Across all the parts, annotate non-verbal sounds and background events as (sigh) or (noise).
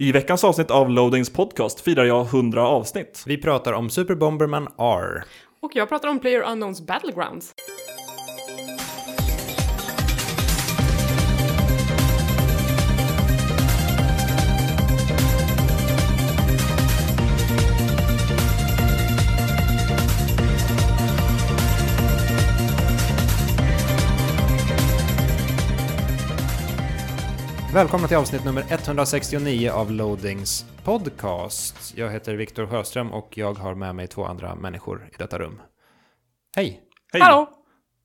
I veckans avsnitt av Loadings podcast firar jag 100 avsnitt. Vi pratar om Super Bomberman R. Och jag pratar om Player Unknowns Battlegrounds. Välkomna till avsnitt nummer 169 av Loadings podcast. Jag heter Viktor Sjöström och jag har med mig två andra människor i detta rum. Hej! Hej! Hallå!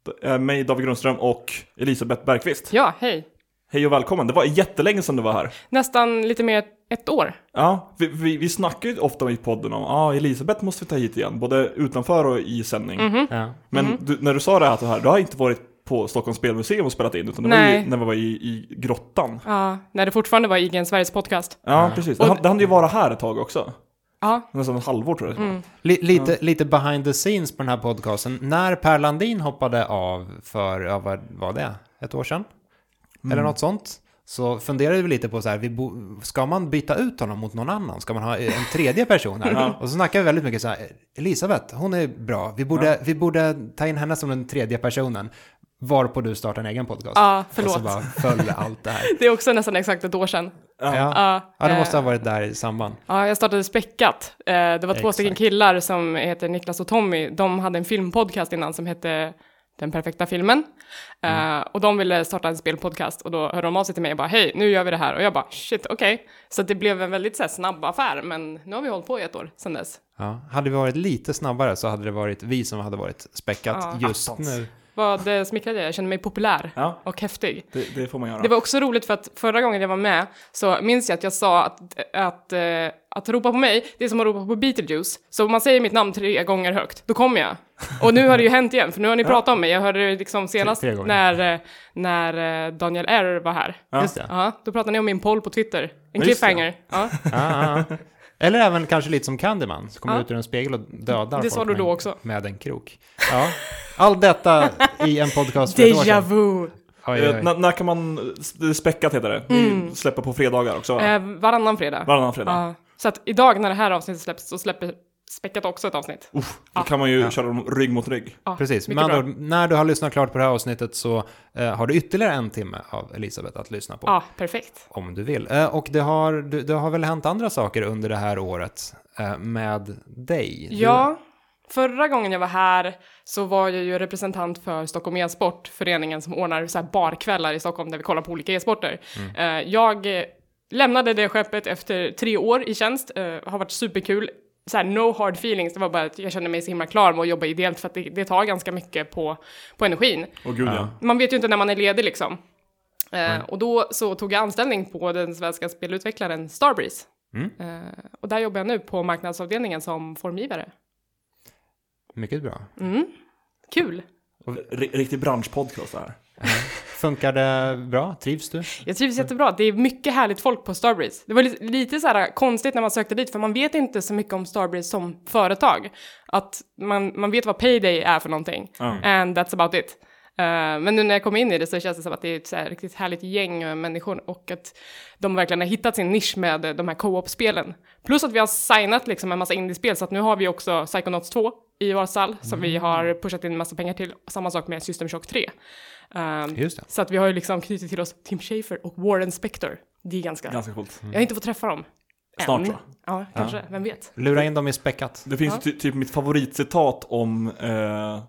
Det är mig, David Grundström och Elisabeth Bergqvist. Ja, hej. Hej och välkommen. Det var jättelänge sedan du var här. Nästan lite mer ett år. Ja, vi, vi, vi snackar ju ofta i podden om ah, Elisabeth måste vi ta hit igen, både utanför och i sändning. Mhm. Ja. Men du, när du sa det här, så här, du har inte varit på Stockholms spelmuseum och spelat in, utan det var Nej. ju när vi var i, i grottan. Ja, när det fortfarande var IGN Sveriges podcast. Ja, precis. Det, hann- det hann ju vara här ett tag också. Ja, Nästan ett halvår tror jag. Mm. Li- lite, lite behind the scenes på den här podcasten. När Per Landin hoppade av för, ja, vad var det? Ett år sedan? Eller något sånt. Så funderade vi lite på så här, vi bo- ska man byta ut honom mot någon annan? Ska man ha en tredje person här? (laughs) Ja. Och så snackade vi väldigt mycket så här, Elisabeth, hon är bra. Vi borde, vi borde ta in henne som den tredje personen. Varpå du startar en egen podcast. ja Och så förlåt. bara föll allt det här. (laughs) Det är också nästan exakt ett år sedan. Ja, Ja, ja det måste eh, ha varit där i samband. Ja, jag startade Späckat. Eh, det var två Exakt. stycken killar som heter Niklas och Tommy. De hade en filmpodcast innan som hette Den perfekta filmen. Eh, och de ville starta en spelpodcast och då hörde de av sig till mig och bara hej, nu gör vi det här. Och jag bara shit, okej. Så det blev en väldigt så här, snabb affär, men nu har vi hållit på i ett år sedan dess. Ja. Hade vi varit lite snabbare så hade det varit vi som hade varit späckat Ja. just Attans. nu. Vad eh, smickrade jag, jag kände mig populär Ja, och häftig. det, det får man göra. Det var också roligt för att förra gången jag var med så minns jag att jag sa att, att, eh, att ropa på mig, det är som att ropa på Beetlejuice. Så om man säger mitt namn tre gånger högt, då kommer jag. Och nu har det ju hänt igen, för nu har ni pratat om mig. Jag hörde det liksom senast tre gånger. när, eh, när Daniel R var här. Ja. Just det. Ja, då pratade ni om min poll på Twitter. En just cliffhanger. Ja, Ja, ja. Eller även kanske lite som Candyman, som kommer Ja. ut ur en spegel och dödar Det sa folk du då med, också. med en krok. Ja. Allt detta i en podcast för ett år sedan. vu! Oj, Eh, oj, oj. När, när kan man, späckat heter det, vi släpper på fredagar också? Eh, varannan fredag. Varannan fredag. Ja. Så att idag när det här avsnittet släpps så släpper Späckat också ett avsnitt. Då kan man ju köra dem rygg mot rygg. Ja, Precis, med andra när du har lyssnat klart på det här avsnittet så eh, har du ytterligare en timme av Elisabeth att lyssna på. Ja, perfekt. Om du vill. Eh, och det har, det, det har väl hänt andra saker under det här året eh, med dig? Du- Ja, förra gången jag var här så var jag ju representant för Stockholm e-sport, föreningen som ordnar så här barkvällar i Stockholm där vi kollar på olika e-sporter. Eh, Jag lämnade det skeppet efter tre år i tjänst, eh, har varit superkul. Så här, no hard feelings, det var bara att jag kände mig så himla klar med att jobba ideellt för att det, det tar ganska mycket på, på energin. Och gud ja. Ja. Man vet ju inte när man är ledig liksom. Eh, och då så tog jag anställning på den svenska spelutvecklaren Starbreeze. Mm. Eh, och där jobbar jag nu på marknadsavdelningen som formgivare. Mycket bra. Mm. Kul! R- riktig branschpodcast det här. Funkar det bra? Trivs du? Jag trivs jättebra. Det är mycket härligt folk på Starbreeze. Det var lite, lite så här konstigt när man sökte dit, för man vet inte så mycket om Starbreeze som företag. Att man, man vet vad Payday är för någonting. Ja. And that's about it. Eh, men nu när jag kom in i det så känns det som att det är ett så här riktigt härligt gäng med människor och att de verkligen har hittat sin nisch med de här co-op-spelen. Plus att vi har signat liksom en massa indiespel så att nu har vi också Psychonauts 2 i vår stall som vi har pushat in en massa pengar till. Samma sak med System Shock 3. Eh, Just det. så att vi har ju liksom knutit till oss Tim Schafer och Warren Spector. Det är ganska... Ganska coolt. Jag har inte fått träffa dem. Snart, än. Ja, kanske. Vem vet? Lura in dem i späckat. Det finns Ja. ty- typ mitt favoritcitat om, eh,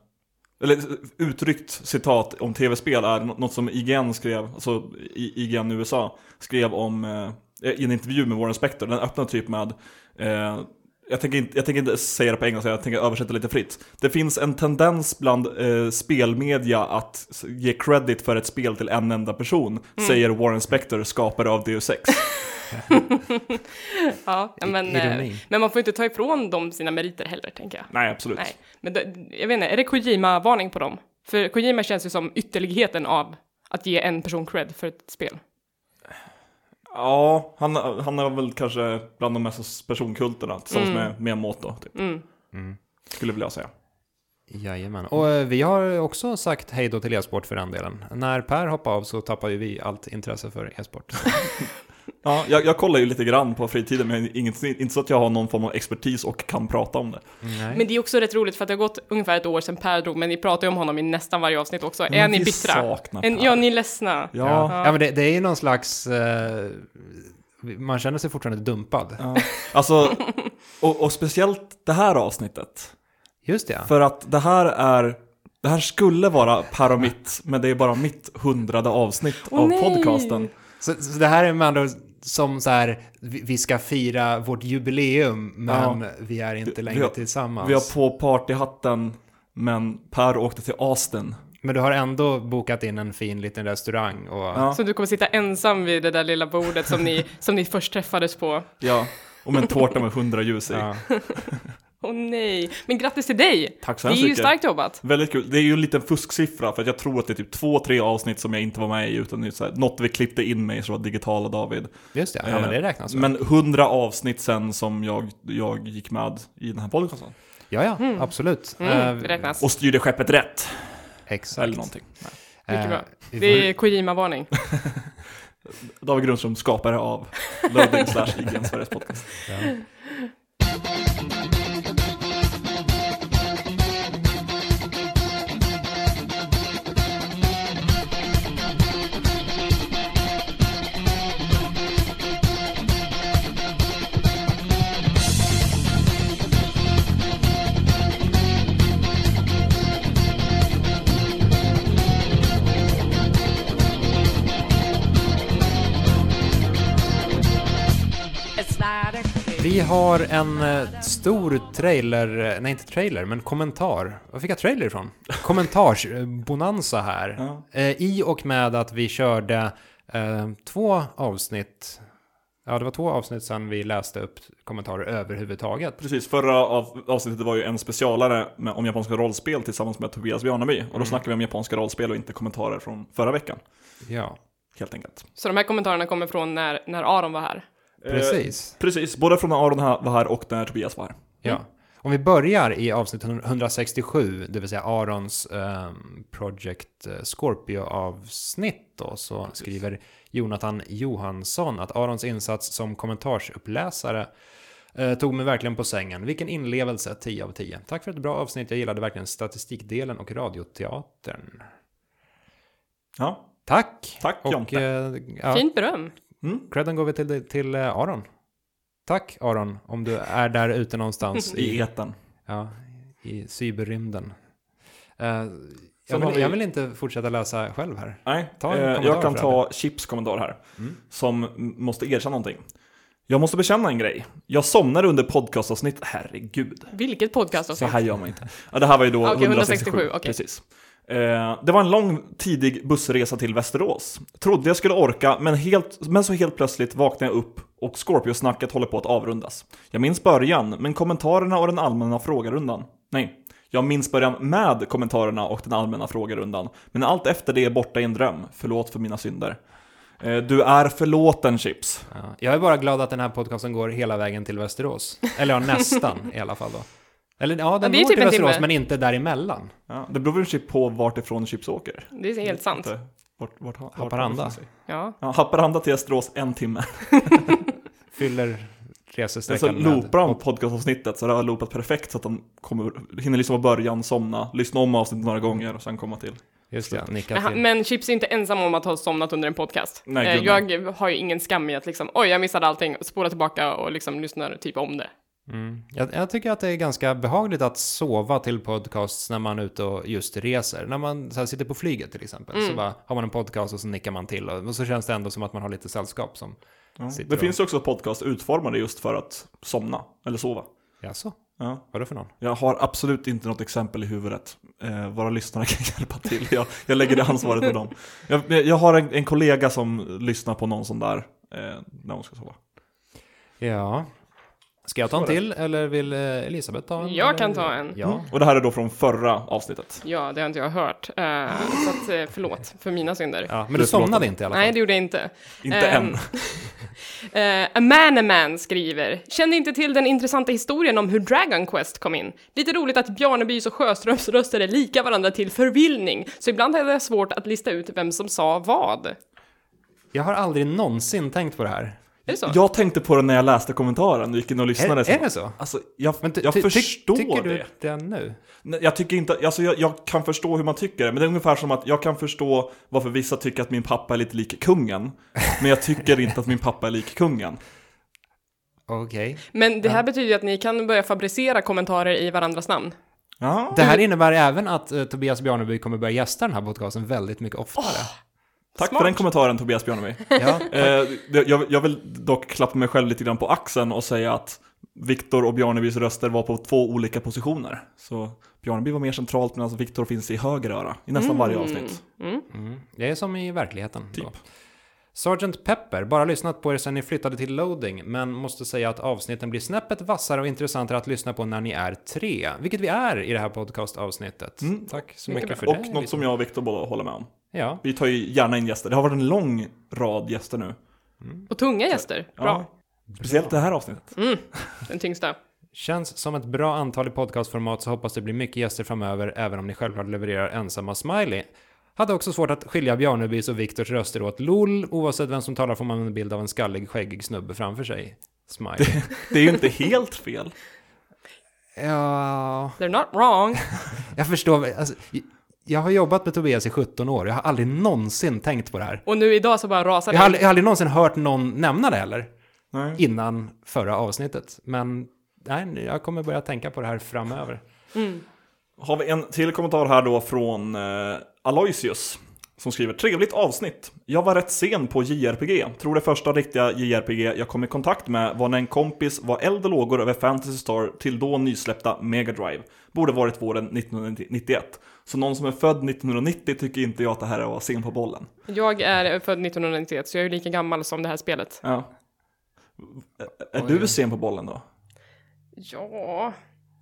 eller uttryckt citat om tv-spel är något som IGN skrev, alltså IGN USA, skrev om eh, i en intervju med Warren Spector. Den öppnar typ med eh, jag tänker, inte, jag tänker inte säga det på engelska, jag tänker översätta lite fritt. Det finns en tendens bland eh, spelmedia att ge credit för ett spel till en enda person, säger Warren Spector, skapare av Deus Ex. (laughs) Ja, men, eh, men man får inte ta ifrån dem sina meriter heller, tänker jag. Nej, absolut. Nej, men det, jag vet inte, är det Kojima-varning på dem? För Kojima känns ju som ytterligheten av att ge en person cred för ett spel. Ja, han, han är väl kanske bland de mest personkulterna tillsammans med Miyamoto, typ. Mm. skulle jag vilja säga. Jajamän. Och eh, vi har också sagt hej då till e-sport för den delen. När Per hoppade av så tappade ju vi allt intresse för e-sport. (laughs) Ja, jag, jag kollar ju lite grann på fritiden, men inget, inte så att jag har någon form av expertis och kan prata om det. Nej. Men det är också rätt roligt för att det har gått ungefär ett år sedan Per drog, men ni pratar ju om honom i nästan varje avsnitt också. Men är ni bittra? saknar En, ja, ni är ledsna. Ja, Ja. ja, men det, det är ju någon slags... Eh, man känner sig fortfarande dumpad. ja. alltså, och, och speciellt det här avsnittet. Just det, ja. För att det här är, det här skulle vara Per och mitt, men det är bara mitt hundrade avsnitt Åh, av nej! podcasten. Så, så det här är med andra som så här, vi, ska fira vårt jubileum, men vi är inte längre vi har- tillsammans. Vi har på partyhatten, men Per åkte till Austin. Men du har ändå bokat in en fin liten restaurang och... Ja, Så du kommer sitta ensam vid det där lilla bordet som ni, (laughs) som ni först träffades på. ja. Och med en tårta med hundra ljus i. Ja. (laughs) Åh nej, men grattis till dig! Tack så Det är hemskt ju mycket. starkt jobbat. Väldigt kul. Det är ju en liten fusksiffra för att jag tror att det är typ två, tre avsnitt som jag inte var med i utan det är så här, något vi klippte in mig så var digitala David. Just det, ja men det räknas väl. Men hundra avsnitt sen som jag, jag gick med i den här podcasten. Ja, ja, absolut. Mm, Eh, det räknas. Och styrde skeppet rätt. exakt. Eller någonting. Mycket Eh, bra. Det är Kojima-varning. (laughs) David Grundström, skapare av Loading slash IGN Sveriges podcast. ja. Vi har en eh, stor trailer, eh, nej inte trailer, men kommentar. Var fick jag trailer ifrån? Kommentarsbonanza här. Ja. Eh, I och med att vi körde eh, två avsnitt, ja det var två avsnitt sedan vi läste upp kommentarer överhuvudtaget. Precis, förra av, avsnittet var ju en specialare med, om japanska rollspel tillsammans med Tobias Bjarnaby. Och då snackade vi om japanska rollspel och inte kommentarer från förra veckan. Ja, Helt enkelt. Så de här kommentarerna kommer från när, när Aron var här. Precis. Eh, precis, både från när Aron här- var här och när Tobias var här. Ja. Om vi börjar i avsnitt 167, det vill säga Arons ehm, Project eh, Scorpio-avsnitt då, så skriver Jonathan Johansson att Arons insats som kommentarsuppläsare eh, tog mig verkligen på sängen. Vilken inlevelse, 10 av 10. Tack för ett bra avsnitt, jag gillade verkligen statistikdelen och radioteatern. Ja, Tack! tack Och Jonte. eh, ja, Fint beröm. Mm. credden går vi till, till eh, Aron. Tack Aron, om du är där ute någonstans (laughs) I eten. Ja, i cyberrymden. Eh, jag, vill, vi- jag vill inte fortsätta läsa själv här. Nej, Ta en eh, kommentar jag kan ta Chips kommentar här. Mm. Som måste erkänna någonting. Jag måste bekänna en grej. Jag somnade under podcastavsnitt, herregud. Vilket podcast Så här gör man inte. Ja, det här var ju då Okej, 167. 167, okej. Precis. Eh, det var en lång, tidig bussresa till Västerås. Trodde jag skulle orka, men, helt, men så helt plötsligt vaknade jag upp och Scorpio-snacket håller på att avrundas. Jag minns början, men kommentarerna och den allmänna frågarundan. Nej, jag minns början med kommentarerna och den allmänna frågarundan. Men allt efter det är borta i en dröm. Förlåt för mina synder. Eh, du är förlåten, Chips. Ja, jag är bara glad att den här podcasten går hela vägen till Västerås. Eller ja, nästan i alla fall då. Eller ja, den det är går typ till en Västerås, timme. men inte däremellan. Ja, det beror väl Chip på vart ifrån Chips åker. Det är helt sant. Vart, vart, vart, Haparanda. vart- Ja. Ja, Haparanda till Västerås, en timme. (laughs) Fyller så resesträckan loopar han podcastavsnittet så det har loopat perfekt så att han kommer, hinner på början, somna, lyssna om avsnittet några gånger och sen komma till. Just det, nicka Men, till. men Chips är inte ensam om att ha somnat under en podcast. Nej, Eh, jag har ju ingen skam i att liksom, oj, jag missade allting, spola tillbaka och liksom lyssnar typ om det. Mm. Jag, jag tycker att det är ganska behagligt att sova till podcasts när man är ute och just reser. När man så här, sitter på flyget till exempel, Mm. så bara, har man en podcast och så nickar man till. Och, och så känns det ändå som att man har lite sällskap som Ja. Sitter Det och- finns ju också podcast utformade just för att somna, eller sova. Jaså, Ja. vad är det för någon? Jag har absolut inte något exempel i huvudet. Eh, våra lyssnare kan (laughs) hjälpa till. Jag, jag lägger det ansvaret på dem. Jag, jag har en, en kollega som lyssnar på någon sån där eh, när hon ska sova. Ja. Ska jag ta en till eller vill eh, Elisabeth ta en? Jag eller? kan ta en. Ja. Och det här är då från förra avsnittet. Ja, det har inte jag hört. Eh, så att, eh, förlåt för mina synder. ja. Men Du du somnade inte i alla fall? Nej, det gjorde jag inte. Inte Ehm, än. (laughs) Eh, A Man A Man skriver, kände inte till den intressanta historien om hur Dragon Quest kom in. Lite roligt att Bjarnebys och Sjöströms röster är lika varandra till förvillning, så ibland hade jag svårt att lista ut vem som sa vad. Jag har aldrig någonsin tänkt på det här. Är det så? Jag tänkte på det när jag läste kommentaren, gick in och lyssnade. Är, är det så? Alltså, jag, Men ty- jag ty- ty- förstår tycker det. du det nu? Nej, Jag tycker inte, alltså jag, jag kan förstå hur man tycker det, men det är ungefär som att jag kan förstå varför vissa tycker att min pappa är lite lik kungen, (laughs) men jag tycker inte att min pappa är lik kungen. Okej. Men det här betyder ju att ni kan börja fabricera kommentarer i varandras namn. Ja, Det här innebär även att eh, Tobias Bjarneby kommer börja gästa den här podcasten väldigt mycket oftare. Tack smart. för den kommentaren Tobias Björneby. (laughs) Ja. Eh, jag, jag vill dock klappa mig själv lite grann på axeln och säga att Viktor och Bjarnebys röster var på två olika positioner. Så Bjarneby var mer centralt medan Viktor finns i höger öra i nästan varje avsnitt. Mm. Mm. Det är som i verkligheten. Typ. Då. Sergeant Pepper, bara lyssnat på er sen ni flyttade till loading, men måste säga att avsnitten blir snäppet vassare och intressantare att lyssna på när ni är tre, vilket vi är i det här podcastavsnittet. Mm. Tack så Mycket mycket för bra. det. Och något som jag och Viktor båda håller med om. Ja, Vi tar ju gärna in gäster. Det har varit en lång rad gäster nu. Och tunga gäster. Bra. Ja, speciellt det här avsnittet. Mm. Den tyngsta. känns som ett bra antal i podcastformat så hoppas det blir mycket gäster framöver, även om ni självklart levererar ensamma smiley. Hade också svårt att skilja Bjarnebys och Viktors röster åt LOL. Oavsett vem som talar får man en bild av en skallig, skäggig snubbe framför sig. Smiley. Det är ju inte helt fel. ja... They're not wrong. (laughs) Jag förstår. Alltså, jag har jobbat med Tobias i 17 år. Jag har aldrig någonsin tänkt på det här. Och nu idag så bara rasar Jag har det. aldrig, jag har aldrig någonsin hört någon nämna det heller. Nej. Innan förra avsnittet. Men nej, jag kommer börja tänka på det här framöver. Mm. Har vi en till kommentar här då från eh, Aloysius. Som skriver trevligt avsnitt. Jag var rätt sen på JRPG. Tror det första riktiga JRPG jag kom i kontakt med var när en kompis var eld och lågor över Fantasy Star till då nysläppta Mega Drive. Borde varit våren 1991. Så någon som är född 1990 tycker inte jag att det här är att vara sen på bollen. Jag är född 1991 så jag är lika gammal som det här spelet. Ja. Är Oj. du sen på bollen då? Ja...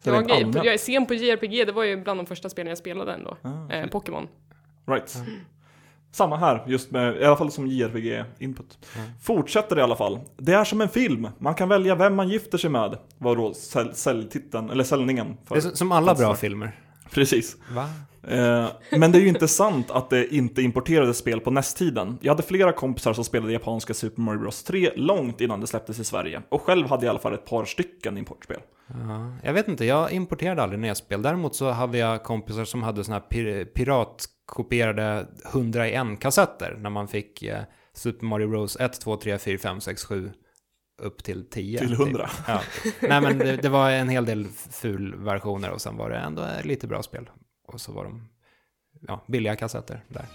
Jag är, jag är sen på JRPG, det var ju bland de första spelen jag spelade ändå. Ah, Eh, Pokémon. Right. Samma här, just med, i alla fall som JRPG-input. Fortsätter i alla fall. Det är som en film, man kan välja vem man gifter sig med. Var då säl, säljtiteln, eller säljningen. För. Det är som alla bra filmer. Precis. Va? Eh, men det är ju inte sant att det inte importerades spel på NES-tiden. Jag hade flera kompisar som spelade japanska Super Mario Bros 3 långt innan det släpptes i Sverige. Och själv hade jag i alla fall ett par stycken importspel. Ja, jag vet inte, jag importerade aldrig NES-spel. Däremot så hade jag kompisar som hade såna här pir- piratkopierade 100 i en kassetter när man fick eh, Super Mario Bros 1, 2, 3, 4, 5, 6, 7 upp till 10. Till typ. 100. (laughs) Ja. Nej men det, det var en hel del ful-versioner och sen var det ändå lite bra spel. Och så var de ja, billiga kassetter där.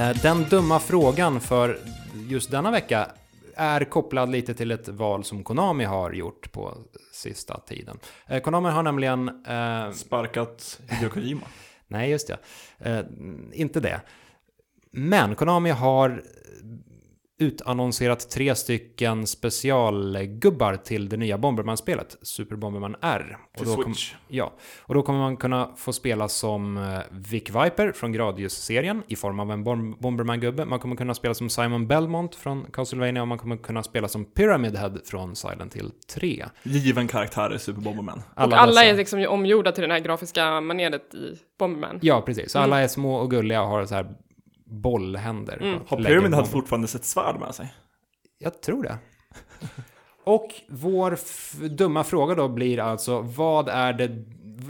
Den dumma frågan för just denna vecka är kopplad lite till ett val som Konami har gjort på sista tiden. Eh, Konami har nämligen... Eh, Sparkat Hideo Kojima. (laughs) nej, just det. Eh, inte det. Men Konami har utannonserat tre stycken specialgubbar till det nya Bomberman-spelet, Super Bomberman R. Till då kom-. Ja, och då kommer man kunna få spela som eh, Vic Viper från Gradius-serien i form av en Bom- Bomberman-gubbe. Man kommer kunna spela som Simon Belmont från Castlevania och man kommer kunna spela som Pyramid Head från Silent Hill 3. Given karaktär i Super Bomberman. och alla dessa- är liksom omgjorda till det här grafiska maneret i Bomberman. Ja, precis. Så alla är små och gulliga och har så här bollhänder. Mm. och Har Pyramid fortfarande sitt svärd med sig? Jag tror det. Och vår dumma fråga då blir alltså, vad är det,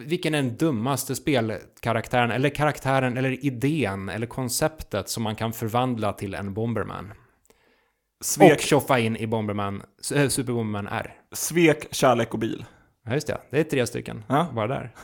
vilken är den dummaste spelkaraktären, eller karaktären, eller idén, eller konceptet som man kan förvandla till en Bomberman? Och Svek, tjoffa in i Bomberman, äh, Super Bomberman R. svek, kärlek och bil. Ja, just det. Det är tre stycken, Ja. bara där.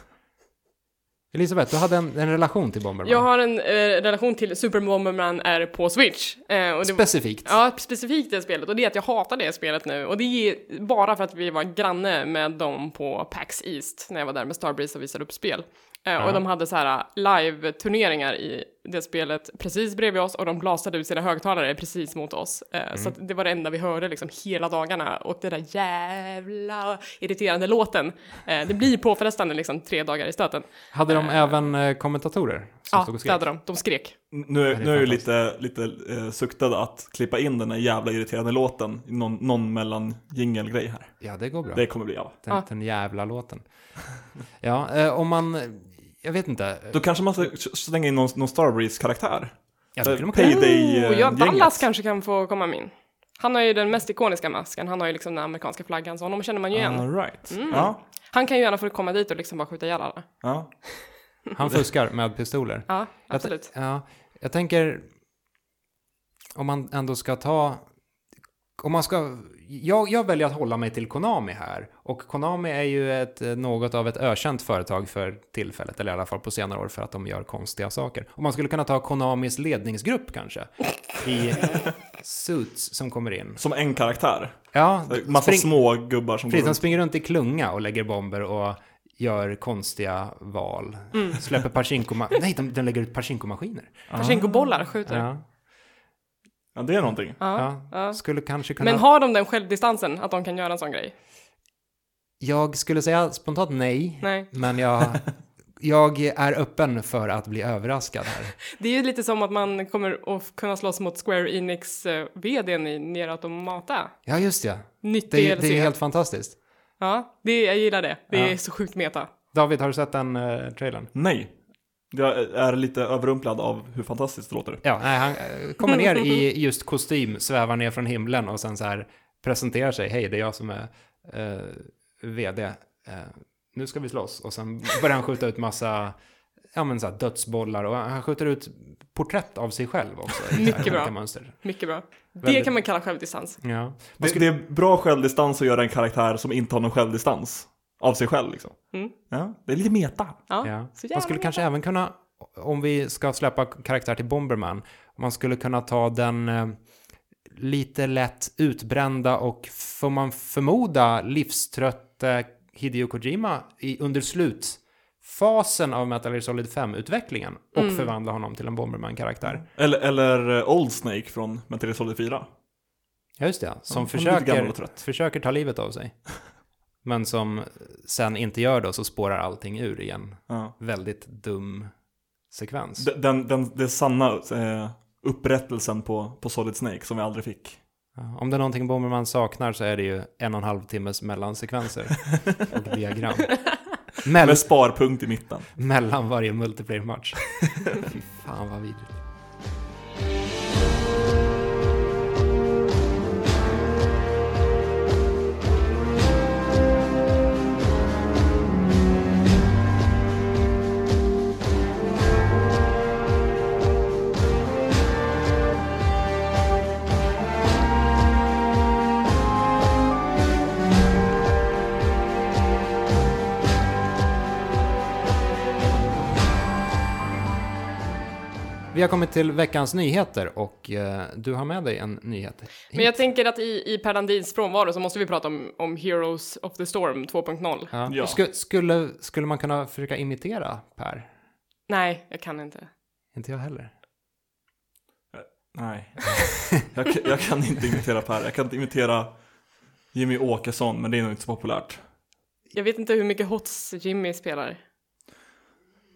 Elisabeth, du hade en, en relation till Bomberman. Jag har en eh, relation till Super Bomberman är på Switch. Eh, och det, Specifikt. Ja, specifikt det spelet. Och det är att jag hatar det spelet nu. Och det är bara för att vi var granne med dem på PAX East när jag var där med Starbreeze och visade upp spel. Eh, Ja. Och de hade så här live-turneringar i det spelet precis bredvid oss och de blastade ut sina högtalare precis mot oss. Eh, Så att det var det enda vi hörde liksom hela dagarna. Och det där jävla irriterande låten, eh, det blir påfrestande liksom tre dagar i stöten. Hade de även eh, kommentatorer som Ja, det hade de. De skrek. Nu, det är nu är jag lite, lite eh, suktad att klippa in den här jävla irriterande låten i någon, någon mellan jingelgrej här. Ja, det går bra. Det kommer bli av. Den, Ja. den jävla låten. Ja, eh, om man... Jag vet inte. Då kanske man ska slänga in någon, någon Starbreeze-karaktär. Ja, det skulle man kunna- Payday Oh, ja, eh, Dallas kanske kan få komma in. Han har ju den mest ikoniska masken, han har ju liksom den amerikanska flaggan, så honom känner man ju igen. All right. Mm. Ja, Han kan ju gärna få komma dit och liksom bara skjuta ihjäl alla. ja. (laughs) Han fuskar med pistoler. Ja, Jag, absolut. ja, jag tänker om man ändå ska ta... Om man ska... Jag, jag väljer att hålla mig till Konami här. Och Konami är ju ett, eh, något av ett ökänt företag för tillfället, eller i alla fall på senare år för att de gör konstiga saker. Och man skulle kunna ta Konamis ledningsgrupp kanske, i (laughs) Suits som kommer in. Som en karaktär. Ja, Massa spring- små gubbar som Precis, de runt. springer runt i klunga och lägger bomber och gör konstiga val. Släpper pachinko Nej, de, de lägger ut pachinko-maskiner. Pachinko-bollar skjuter. Ja, Ja, det är någonting. ja. ja. Skulle kanske kunna... Men har de den självdistansen att de kan göra en sån grej? Jag skulle säga spontant nej, Nej. men jag, jag är öppen för att bli överraskad här. (laughs) Det är ju lite som att man kommer att kunna slåss mot Square Enix eh, vdn i Nier Automata. Ja, just det. Nytt Det, DLC. det är helt fantastiskt. Ja, det, jag gillar det. Det Ja. är så sjukt meta. David, har du sett den uh, trailern? Nej. Jag är lite överrumplad av hur fantastiskt det låter. Ja, nej, han eh, kommer ner i just kostym, svävar ner från himlen och sen så här presenterar sig. Hej, det är jag som är eh, vd. Eh, nu ska vi slåss. Och sen börjar han skjuta ut massa ja, men så här, dödsbollar och han skjuter ut porträtt av sig själv också. (laughs) Mycket bra. Mönster. Mycket bra. Det kan man kalla självdistans. Ja. Det, det är bra självdistans att göra en karaktär som inte har någon självdistans av sig själv liksom. Mm. Ja, det är lite meta. Ja, Ja. Man skulle meta. kanske även kunna, om vi ska släppa karaktär till Bomberman, man skulle kunna ta den eh, lite lätt utbrända och får man förmoda livströtte Hideo Kojima i, under slutfasen av Metal Gear Solid 5-utvecklingen och Mm. förvandla honom till en Bomberman-karaktär. Eller, eller eh, Old Snake från Metal Gear Solid 4. Ja, just det. Som gammal försöker, försöker ta livet av sig. (laughs) Men som sen inte gör det och så spårar allting ur i en Ja. väldigt dum sekvens. Den, den, den, den sanna eh, upprättelsen på, på Solid Snake som vi aldrig fick. Ja, om det är någonting Bomberman saknar så är det ju en och en halv timmes mellansekvenser och (laughs) diagram. Mell Med sparpunkt i mitten. mellan varje multiplayer-match. (laughs) Fy fan vad vidrigt. Vi har kommit till veckans nyheter och eh, du har med dig en nyhet. hit. Men jag tänker att i, i Per Landins frånvaro så måste vi prata om, om Heroes of the Storm 2.0. Ja. Ja. Sku- skulle, skulle man kunna försöka imitera Per? Nej, jag kan inte. Inte jag heller. Nej. jag, kan- jag kan inte imitera Per. Jag kan inte imitera Jimmy Åkesson, men det är nog inte så populärt. Jag vet inte hur mycket Hots Jimmy spelar.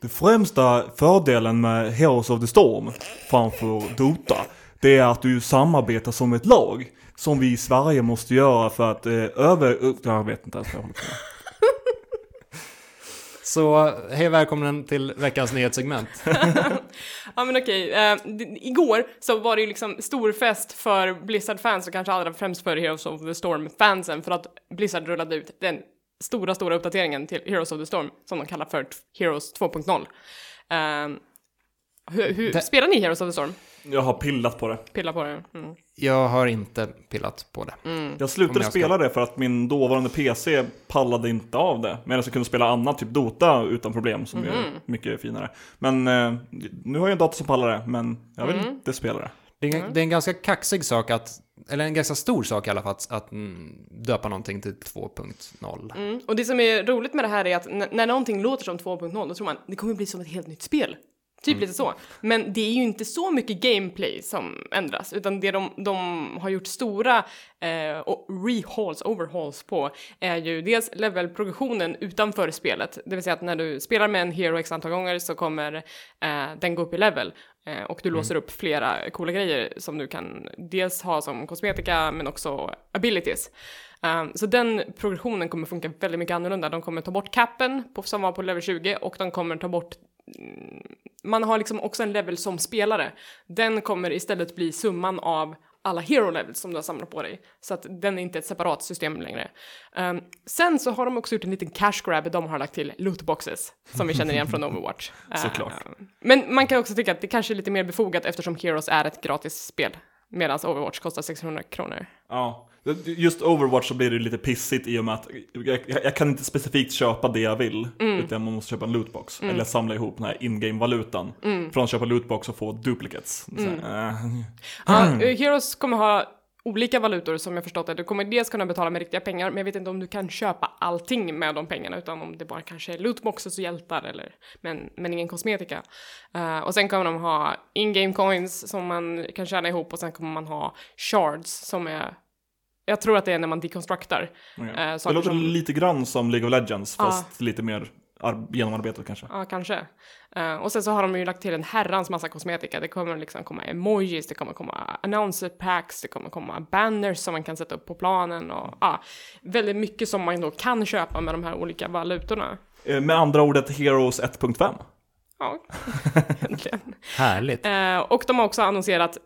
Den främsta fördelen med Heroes of the Storm framför Dota, det är att du samarbetar som ett lag. Som vi i Sverige måste göra för att eh, över... Jag vet inte ens vad jag håller på med. (laughs) Så hej välkommen till veckans nyhetssegment. (laughs) Ja men okej, eh, igår så var det ju liksom stor fest för Blizzard-fans och kanske allra främst för Heroes of the Storm-fansen för att Blizzard rullade ut den stora, stora uppdateringen till Heroes of the Storm som de kallar för Heroes 2.0. Eh, hur, hur, Det- Spelar ni Heroes of the Storm? Jag har pillat på det. Pilla på det? Mm. Jag har inte pillat på det. Jag Om slutade jag ska- spela det för att min dåvarande PC pallade inte av det. Medan jag kunde spela annat, typ Dota, utan problem, som är mycket finare. Men eh, nu har jag en dator som pallar det, men jag vill inte spela det. Det är, Mm. det är en ganska kaxig sak att, eller en ganska stor sak i alla fall, att, att mm, döpa någonting till 2.0. Mm. Och det som är roligt med det här är att när någonting låter som 2.0 då tror man det kommer bli som ett helt nytt spel. Typ lite så. Men det är ju inte så mycket gameplay som ändras, utan det de, de har gjort stora eh, och rehauls, overhauls på är ju dels levelprogressionen utanför spelet, det vill säga att när du spelar med en hero x antal gånger så kommer eh, den gå upp i level eh, och du låser upp flera coola grejer som du kan dels ha som kosmetika men också abilities. Um, så den progressionen kommer funka väldigt mycket annorlunda. De kommer ta bort capen på, som var på level 20 och de kommer ta bort mm, man har liksom också en level som spelare. Den kommer istället bli summan av alla hero levels som du har samlat på dig. Så att den är inte ett separat system längre. Um, sen så har de också gjort en liten cash grab de har lagt till lootboxes som vi känner igen från (laughs) Overwatch. Såklart. Uh, men man kan också tycka att det kanske är lite mer befogat eftersom Heroes är ett gratis spel. Medan Overwatch kostar 600 kronor. Ja, just Overwatch så blir det lite pissigt i och med att jag, jag, kan inte specifikt köpa det jag vill, utan man måste köpa en lootbox, eller samla ihop den här in-game-valutan. Från att köpa lootbox och få duplicates. Så, äh, Ja, eh, Heroes kommer ha olika valutor som jag förstått det. Du kommer dels kunna betala med riktiga pengar, men jag vet inte om du kan köpa allting med de pengarna, utan om det bara kanske är lootboxes och hjältar, eller, men, men ingen kosmetika. Eh, och sen kommer de ha in-game coins som man kan tjäna ihop och sen kommer man ha shards som är jag tror att det är när man deconstructar. okej. Eh, det låter som- lite grann som League of Legends, fast lite mer genomarbetat kanske. Ja, kanske. Eh, och sen så har de ju lagt till en herrans massa kosmetika. Det kommer liksom komma emojis, det kommer komma announcer packs, det kommer komma banners som man kan sätta upp på planen och ja, väldigt mycket som man då kan köpa med de här olika valutorna. Eh, Med andra ord ett Heroes 1.5. Ja, (laughs) egentligen. Härligt. Eh, och de har också annonserat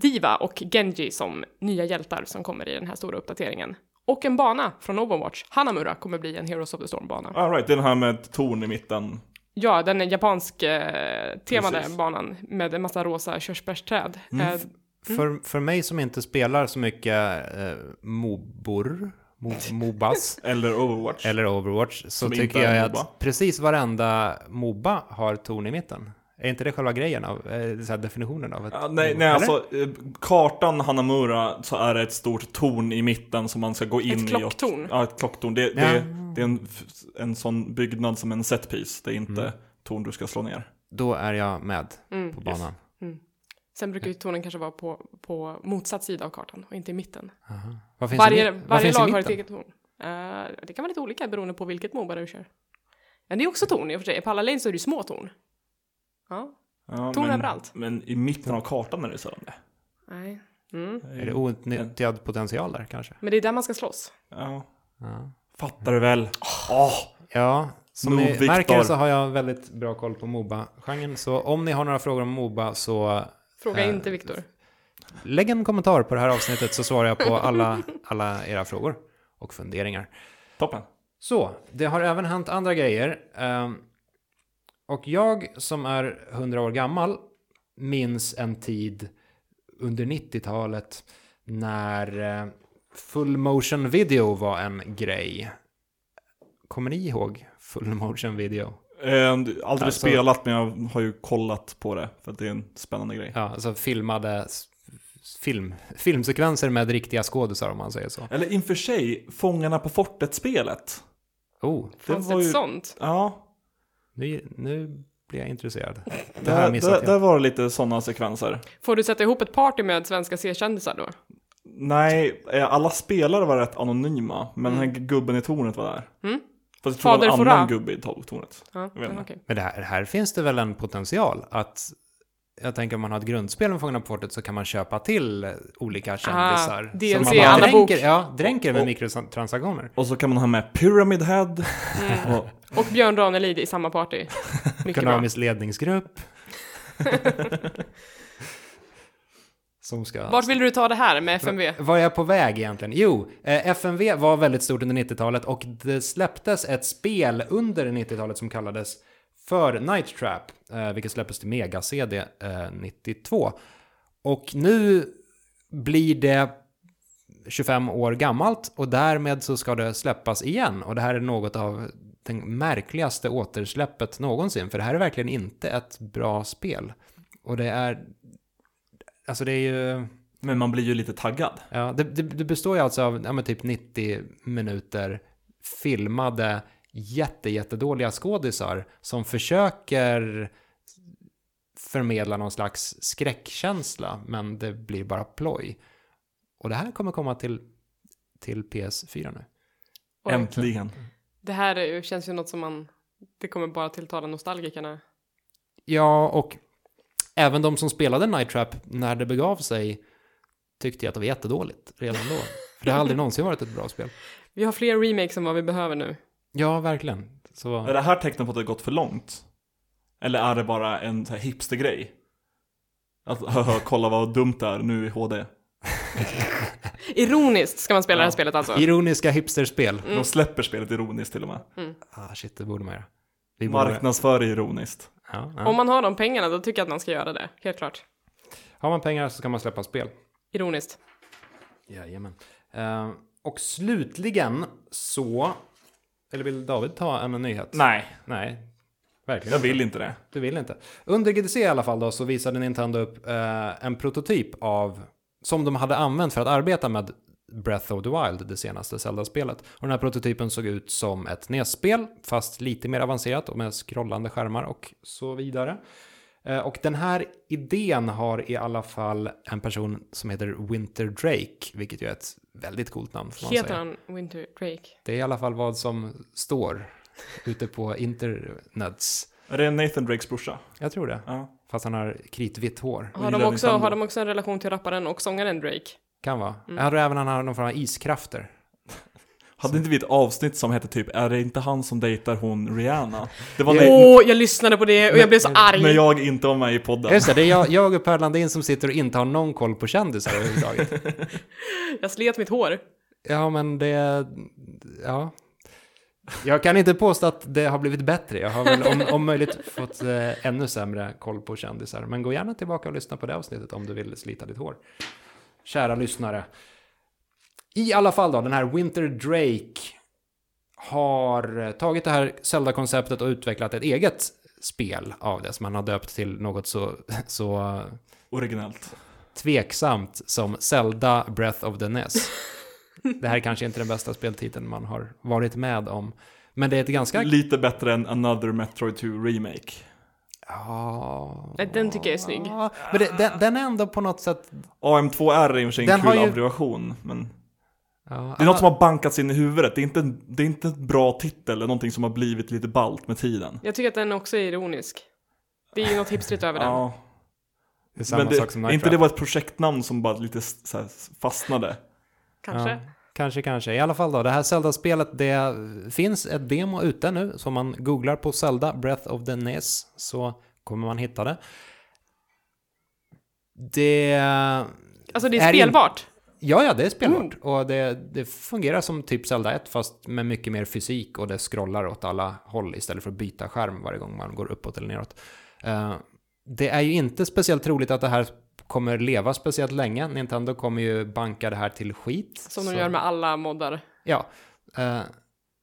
Diva och Genji som nya hjältar som kommer i den här stora uppdateringen. Och en bana från Overwatch, Hanamura, kommer bli en Heroes of the Storm-bana. All right, det är den här med ett torn i mitten. Ja, den är japansk eh, temade Precis. banan med en massa rosa körsbärsträd. Mm. Eh, För, för mig som inte spelar så mycket eh, mobor, mo, (laughs) Mobas Eller Overwatch. eller Overwatch så Som tycker jag Moba. att precis varenda Moba har torn i mitten. Är inte det själva grejen av, eh, så här definitionen av ett Ja, nej, nej Eller? alltså eh, kartan Hanamura så är det ett stort torn i mitten som man ska gå in i. och- klocktorn. Ja, ett klocktorn. Det, Ja. det, det är en, en sån byggnad som en setpiece. Det är inte Mm. torn du ska slå ner. Då är jag med Mm. på banan. Sen brukar ju tornen kanske vara på, på motsatt sida av kartan och inte i mitten. Aha. Vad finns Varje, i, mi- vad varje finns i lag har ett eget torn. Eh, det kan vara lite olika beroende på vilket Moba du kör. Men det är också torn i och för sig. På alla lanes så är det ju små torn. Ja, Ja, Torn men, överallt. Men i mitten av kartan är det sällan det. nej. Mm. Är det outnyttjad potential där kanske? Men det är där man ska slåss. Ja, Ja. fattar du väl? Åh! Ja, som Nog, ni Viktor. märker så har jag väldigt bra koll på Moba-genren. Så om ni har några frågor om Moba så Fråga Eh, inte Viktor. lägg en kommentar på det här avsnittet så svarar jag på alla, (laughs) alla era frågor och funderingar. Toppen. Så, det har även hänt andra grejer. Ehm, och jag som är 100 år gammal minns en tid under 90-talet när eh, full motion video var en grej. Kommer ni ihåg full motion video? Eh, aldrig Alltså- spelat men jag har ju kollat på det för att det är en spännande grej. Ja, alltså filmade film, filmsekvenser med riktiga skådisar om man säger så. Eller inför sig, Fångarna på fortet-spelet. Oh, Fanns var det ett ju- sånt? Ja, nu, nu blir jag intresserad. (laughs) Det jag där, missat där, helt. där var det lite sådana sekvenser. Får du sätta ihop ett party med svenska C-kändisar då? Nej, eh, alla spelare var rätt anonyma, men den här gubben i tornet var där. Mm. Fast jag tror det var en annan gubbe i to- tornet. Ja, Jag vet inte. okej. Men det här, här finns det väl en potential att jag tänker om man har ett grundspel med Fångarna på fortet så kan man köpa till olika kändisar. DLC, Som man dränker, ja, dränker med Och- mikrotransaktioner. Och så kan man ha med Pyramid Head. Mm. och, Och Björn Ranelid i samma party. (laughs) Mycket bra. Ekonomisk ledningsgrupp. (laughs) Som ska... Vart vill du ta det här med FMV? Var är jag på väg egentligen? Jo, eh, FMV var väldigt stort under 90-talet och det släpptes ett spel under 90-talet som kallades för Night Trap, eh, vilket släpptes till Mega-CD eh, 92. Och nu blir det 25 år gammalt och därmed så ska det släppas igen. Och det här är något av det märkligaste återsläppet någonsin, för det här är verkligen inte ett bra spel. Och det är alltså det är ju... Men man blir ju lite taggad. Ja, det, det, det består ju alltså av ja, typ 90 minuter filmade jätte, jättedåliga skådisar som försöker förmedla någon slags skräckkänsla, men det blir bara ploj. Och det här kommer komma till, till PS4 nu. Oj. Äntligen. Det här är känns ju något som man, det kommer bara tilltala nostalgikerna. Ja, och även de som spelade Night Trap när det begav sig tyckte jag att det var jättedåligt redan då. För det har aldrig (laughs) någonsin varit ett bra spel. Vi har fler remakes än vad vi behöver nu. Ja, verkligen. Så... Är det här tecknet på att det har gått för långt? Eller är det bara en så här hipstergrej? Att kolla vad dumt det är nu i HD. (laughs) Ironiskt ska man spela det här spelet alltså. Ironiska hipsterspel. De släpper spelet ironiskt till och med. Ah, shit, det borde man göra. Vi borde... Marknadsför ironiskt. Ja, ja. Om man har de pengarna då tycker jag att man ska göra det, helt klart. Har man pengar så ska man släppa spel. Ironiskt. Jajamän. Uh, och slutligen så... Eller vill David ta en nyhet? Nej, Nej, verkligen jag vill inte det. Du vill inte. Under GDC i alla fall då så visade Nintendo upp eh, en prototyp av som de hade använt för att arbeta med Breath of the Wild, det senaste Zelda-spelet. Och den här prototypen såg ut som ett NES-spel, fast lite mer avancerat och med scrollande skärmar och så vidare. Eh, Och den här idén har i alla fall en person som heter Winter Drake, vilket ju är ett väldigt coolt namn får man Heter säga. han Winter Drake? Det är i alla fall vad som står ute på internets. Är det Nathan Drakes brorsa? Jag tror det. Ja. Fast han har kritvitt hår. Har de, också, Nintendo. har de också en relation till rapparen och sångaren Drake? Kan vara. Mm. Jag tror även han har någon form av iskrafter. Hade inte vi ett avsnitt som hette typ Är det inte han som dejtar hon Rihanna? Det var Åh, jag lyssnade på det och jag blev så arg! när jag inte var med i podden. Just det, det är jag, jag och Per Landin som sitter och inte har någon koll på kändisar överhuvudtaget. (laughs) Jag slet mitt hår. Ja, men det... Ja. Jag kan inte påstå att det har blivit bättre. Jag har väl om, om möjligt fått eh, ännu sämre koll på kändisar. Men gå gärna tillbaka och lyssna på det avsnittet om du vill slita ditt hår. Kära lyssnare. I alla fall då, den här Winter Drake har eh, tagit det här Zelda-konceptet och utvecklat ett eget spel av det som han har döpt till något så, (laughs) så eh, Originellt. tveksamt som Zelda Breath of the NES. (laughs) Det här är kanske inte den bästa speltiteln man har varit med om. Men det är ett ganska... Lite bättre än Another Metroid 2 Remake. Ja... Den tycker jag är snygg. Ja, Men det, den, den är ändå på något sätt... AM2R är i och för sig en Den har kul ju- abbreviation, men Ja, det är något som har bankats in i huvudet. Det är inte en, det är inte en bra titel, eller någonting som har blivit lite balt med tiden. Jag tycker att den också är ironisk. Det är ju något hipstrigt över den. Ja, det är samma men det, sak som är Night inte det var ett projektnamn som bara lite här fastnade? Kanske. Ja, kanske, kanske. I alla fall då, det här Zelda-spelet, det finns ett demo ute nu. Så om man googlar på Zelda Breath of the NES så kommer man hitta det. Det... Alltså det är, Är spelbart. Ja, ja, det är spelbart. Och det, det fungerar som typ Zelda 1 fast med mycket mer fysik och det scrollar åt alla håll istället för att byta skärm varje gång man går uppåt eller neråt. Eh, det är ju inte speciellt troligt att det här kommer leva speciellt länge. Nintendo kommer ju banka det här till skit. Som de Så- gör med alla moddar. Ja. eh,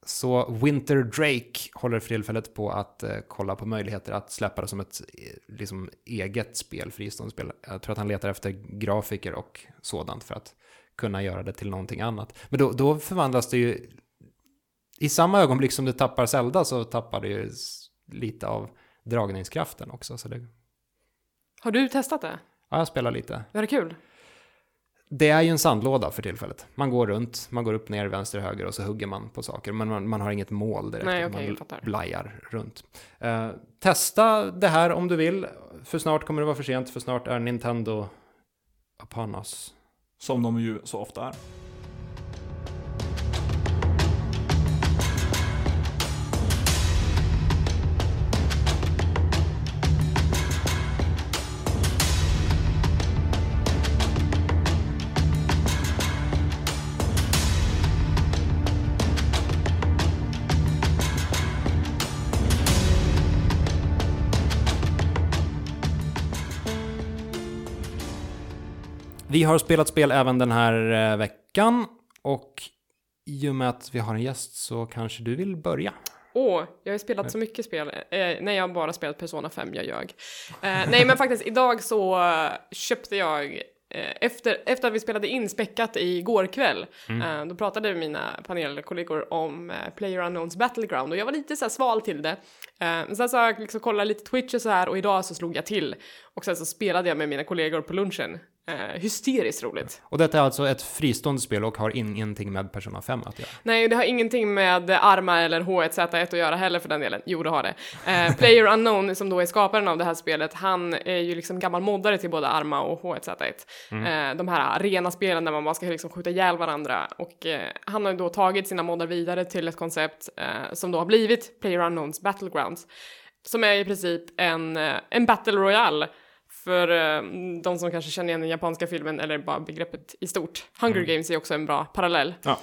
så Winter Drake håller för tillfället på att eh, kolla på möjligheter att släppa det som ett eh, liksom, eget spel, fristående spel. Jag tror att han letar efter grafiker och sådant för att kunna göra det till någonting annat. Men då, då förvandlas det ju... I samma ögonblick som det tappar Zelda så tappar det ju lite av dragningskraften också. Så det, Har du testat det? ja, jag spelar lite. Var det kul? Det är ju en sandlåda för tillfället. Man går runt, man går upp, ner, vänster, höger och så hugger man på saker. Men man, man har inget mål direkt. Nej, okej, man blajar runt. Eh, testa det här om du vill. För snart kommer det vara för sent, för snart är Nintendo upon us. Som de ju så ofta är. Vi har spelat spel även den här eh, veckan och i och med att vi har en gäst så kanske du vill börja. Åh, jag har spelat så mycket spel. Eh, nej, jag har bara spelat Persona 5, jag ljög. Eh, nej, men faktiskt idag så eh, köpte jag eh, efter, efter att vi spelade in späckat igår kväll, eh, då pratade mina panelkollegor om Player Unknowns Battleground och jag var lite så här sval till det. Men sen så har jag liksom kollat lite Twitch och så här och idag så slog jag till och sen så spelade jag med mina kollegor på lunchen. Eh, hysteriskt roligt. Och detta är alltså ett fristående spel och har ingenting med Persona 5 att göra. Nej, det har ingenting med Arma eller H1Z1 att göra heller för den delen. Jo, det har det. Eh, Player Unknown, som då är skaparen av det här spelet, han är ju liksom gammal moddare till både Arma och H1Z1. Eh, de här rena spelen där man bara ska liksom skjuta ihjäl varandra. Och eh, han har ju då tagit sina moddar vidare till ett koncept eh, som då har blivit Player Unknowns Battlegrounds. Som är i princip en, eh, en Battle Royale för eh, de som kanske känner igen den japanska filmen eller bara begreppet i stort. Hunger Games är också en bra parallell. Ja.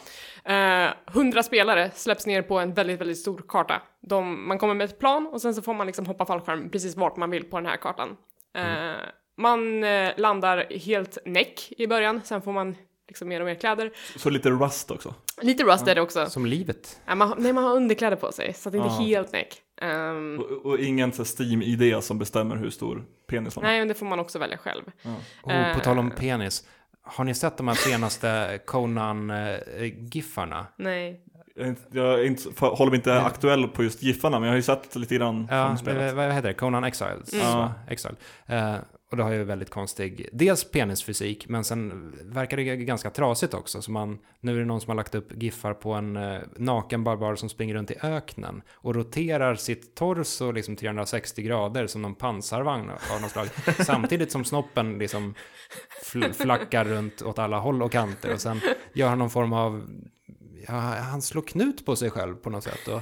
Eh, 100 spelare släpps ner på en väldigt, väldigt stor karta. De, man kommer med ett plan och sen så får man liksom hoppa fallskärm precis vart man vill på den här kartan. Eh, man eh, landar helt näck i början, sen får man liksom mer och mer kläder. Så lite rust också. Lite rust är det också. Som livet. Ja, man, nej, man har underkläder på sig, så att det inte är Ja. helt näck. Ehm, Och, och ingen Steam-idé som bestämmer hur stor penis man har. nej, men det får man också välja själv. Och Eh. på tal om penis. Har ni sett de här senaste Conan-giffarna? Nej. Jag, är inte, jag inte, för, håller mig inte aktuell på just giffarna, men jag har ju sett lite grann Ja, det, vad heter det? Conan Exiles. Mm. va? Exile. Eh, och det har ju väldigt konstig, dels penisfysik, men sen verkar det ganska trasigt också. Så man, nu är det någon som har lagt upp giffar på en eh, naken barbar som springer runt i öknen och roterar sitt torso liksom 360 grader som någon pansarvagn av något slag. (laughs) Samtidigt som snoppen liksom fl- flackar runt åt alla håll och kanter och sen gör han någon form av, ja, han slår knut på sig själv på något sätt. Och,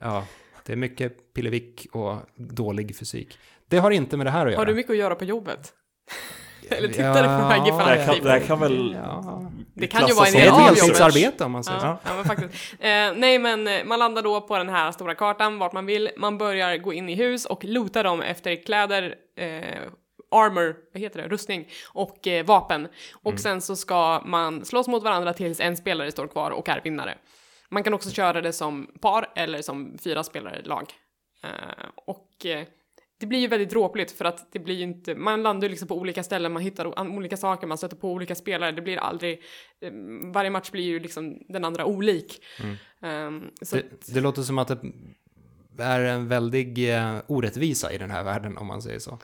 ja, det är mycket pillevick och dålig fysik. Det har inte med det här att göra. Har du mycket att göra på jobbet? (laughs) Eller tittar du på de här Ja, giffarna? Det kan, det kan väl Ja. Det kan ju vara en del av jobbet. heltidsarbete om man säger så. Ja, ja, men faktiskt. Eh, nej, men eh, man landar då på den här stora kartan vart man vill. Man börjar gå in i hus och loota dem efter kläder, eh, armor, vad heter det, rustning och eh, vapen. Och sen så ska man slåss mot varandra tills en spelare står kvar och är vinnare. Man kan också köra det som par eller som fyra spelare lag. Eh, och eh, det blir ju väldigt dråpligt för att det blir ju inte, man landar ju liksom på olika ställen, man hittar olika saker, man stöter på olika spelare, det blir aldrig, eh, varje match blir ju liksom den andra olik. Ehm, så Det, det låter som att det är en väldig eh, orättvisa i den här världen om man säger så.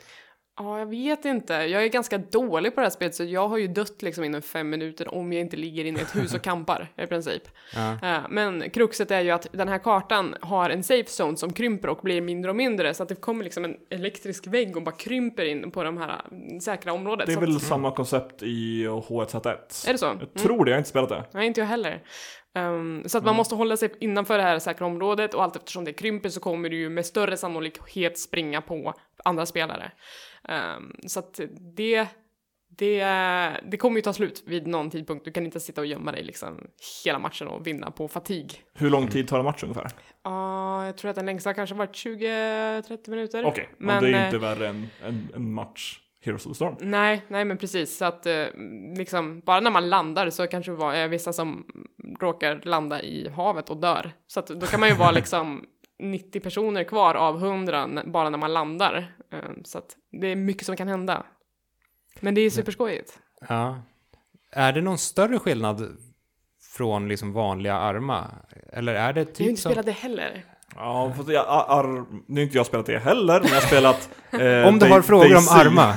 Ja, jag vet inte. Jag är ganska dålig på det här spelet så jag har ju dött liksom inom fem minuter om jag inte ligger inne i ett hus och (laughs) kampar i princip. Ja. Eh, Men kruxet är ju att den här kartan har en safe zone som krymper och blir mindre och mindre så att det kommer liksom en elektrisk vägg och bara krymper in på de här mm, säkra området. Det är väl att, samma koncept i H1Z1? är det så? Jag tror det, jag har inte spelat det. Nej, inte jag heller. Ehm, så att man måste hålla sig innanför det här säkra området och allt eftersom det krymper så kommer du ju med större sannolikhet springa på andra spelare. Ehm, så att det, det, det kommer ju ta slut vid någon tidpunkt. Du kan inte sitta och gömma dig liksom hela matchen och vinna på fatig. Hur lång tid tar en match ungefär? Ja, jag tror att den längsta kanske varit 20-30 minuter. Okej, men, Men, det är eh, inte värre än en, en match Heroes of the Storm. Nej, nej men precis. Så att eh, liksom, bara när man landar så kanske det var eh, vissa som råkar landa i havet och dör. Så att då kan man ju vara (laughs) liksom 90 personer kvar av 100 n- bara när man landar. Eh, så att det är mycket som kan hända. Men det är superskojigt. Ja. Är det någon större skillnad från liksom vanliga Arma? Eller är det Jag har typ inte som... spelat det heller. Ja, fast jag, ar, nu har inte jag spelat det heller, men jag har spelat... (laughs) eh, Om du har frågor om. Arma.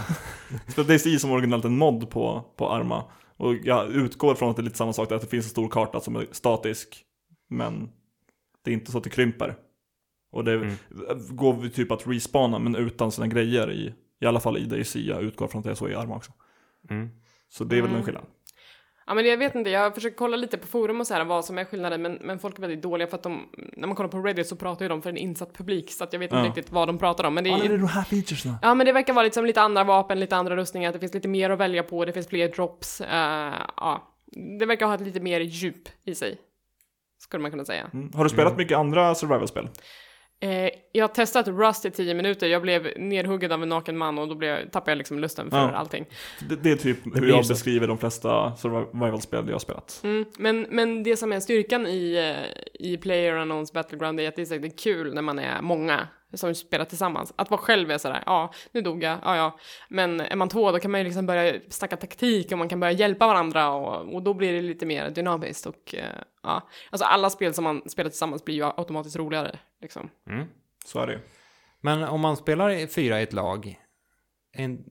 Jag (laughs) har spelat Daisy som originellt en mod på, på Arma. Och jag utgår från att det är lite samma sak, där, att det finns en stor karta som är statisk, men det är inte så att det krymper. Och det Mm. går vi typ att respawna, men utan sina grejer i, i alla fall i Daisy. Jag utgår från att det är så i Arma också. Mm. Så det är väl Mm. en skillnad. Ja men jag vet inte, jag har försökt kolla lite på forum och så här vad som är skillnaden men, men folk är väldigt dåliga för att de, när man kollar på Reddit så pratar ju de för en insatt publik så att jag vet inte Ja. riktigt vad de pratar om men det är, de här featuresna. Ja, men det verkar vara liksom lite andra vapen, lite andra rustningar, det finns lite mer att välja på, det finns fler drops. eh, ja, det verkar ha ett lite mer djup i sig. Skulle man kunna säga. Mm. Har du spelat mycket andra survival-spel? Eh, jag har testat Rust i 10 minuter, jag blev nerhuggen av en naken man och då blev, tappade jag liksom lusten för Ja. allting. Det, det är typ hur blir jag så. beskriver de flesta survival-spel jag har spelat. Mm, men, men det som är styrkan i, eh, i Player Unknowns Battleground är att det är, det är kul när man är många som spelar tillsammans. Att vara själv är sådär, ja, nu dog jag, ja, ja. Men är man två, då kan man ju liksom börja snacka taktik och man kan börja hjälpa varandra och, och då blir det lite mer dynamiskt och eh, ja. Alltså alla spel som man spelar tillsammans blir ju automatiskt roligare, liksom. Mm. Så är det ju. Men om man spelar fyra i ett lag, en,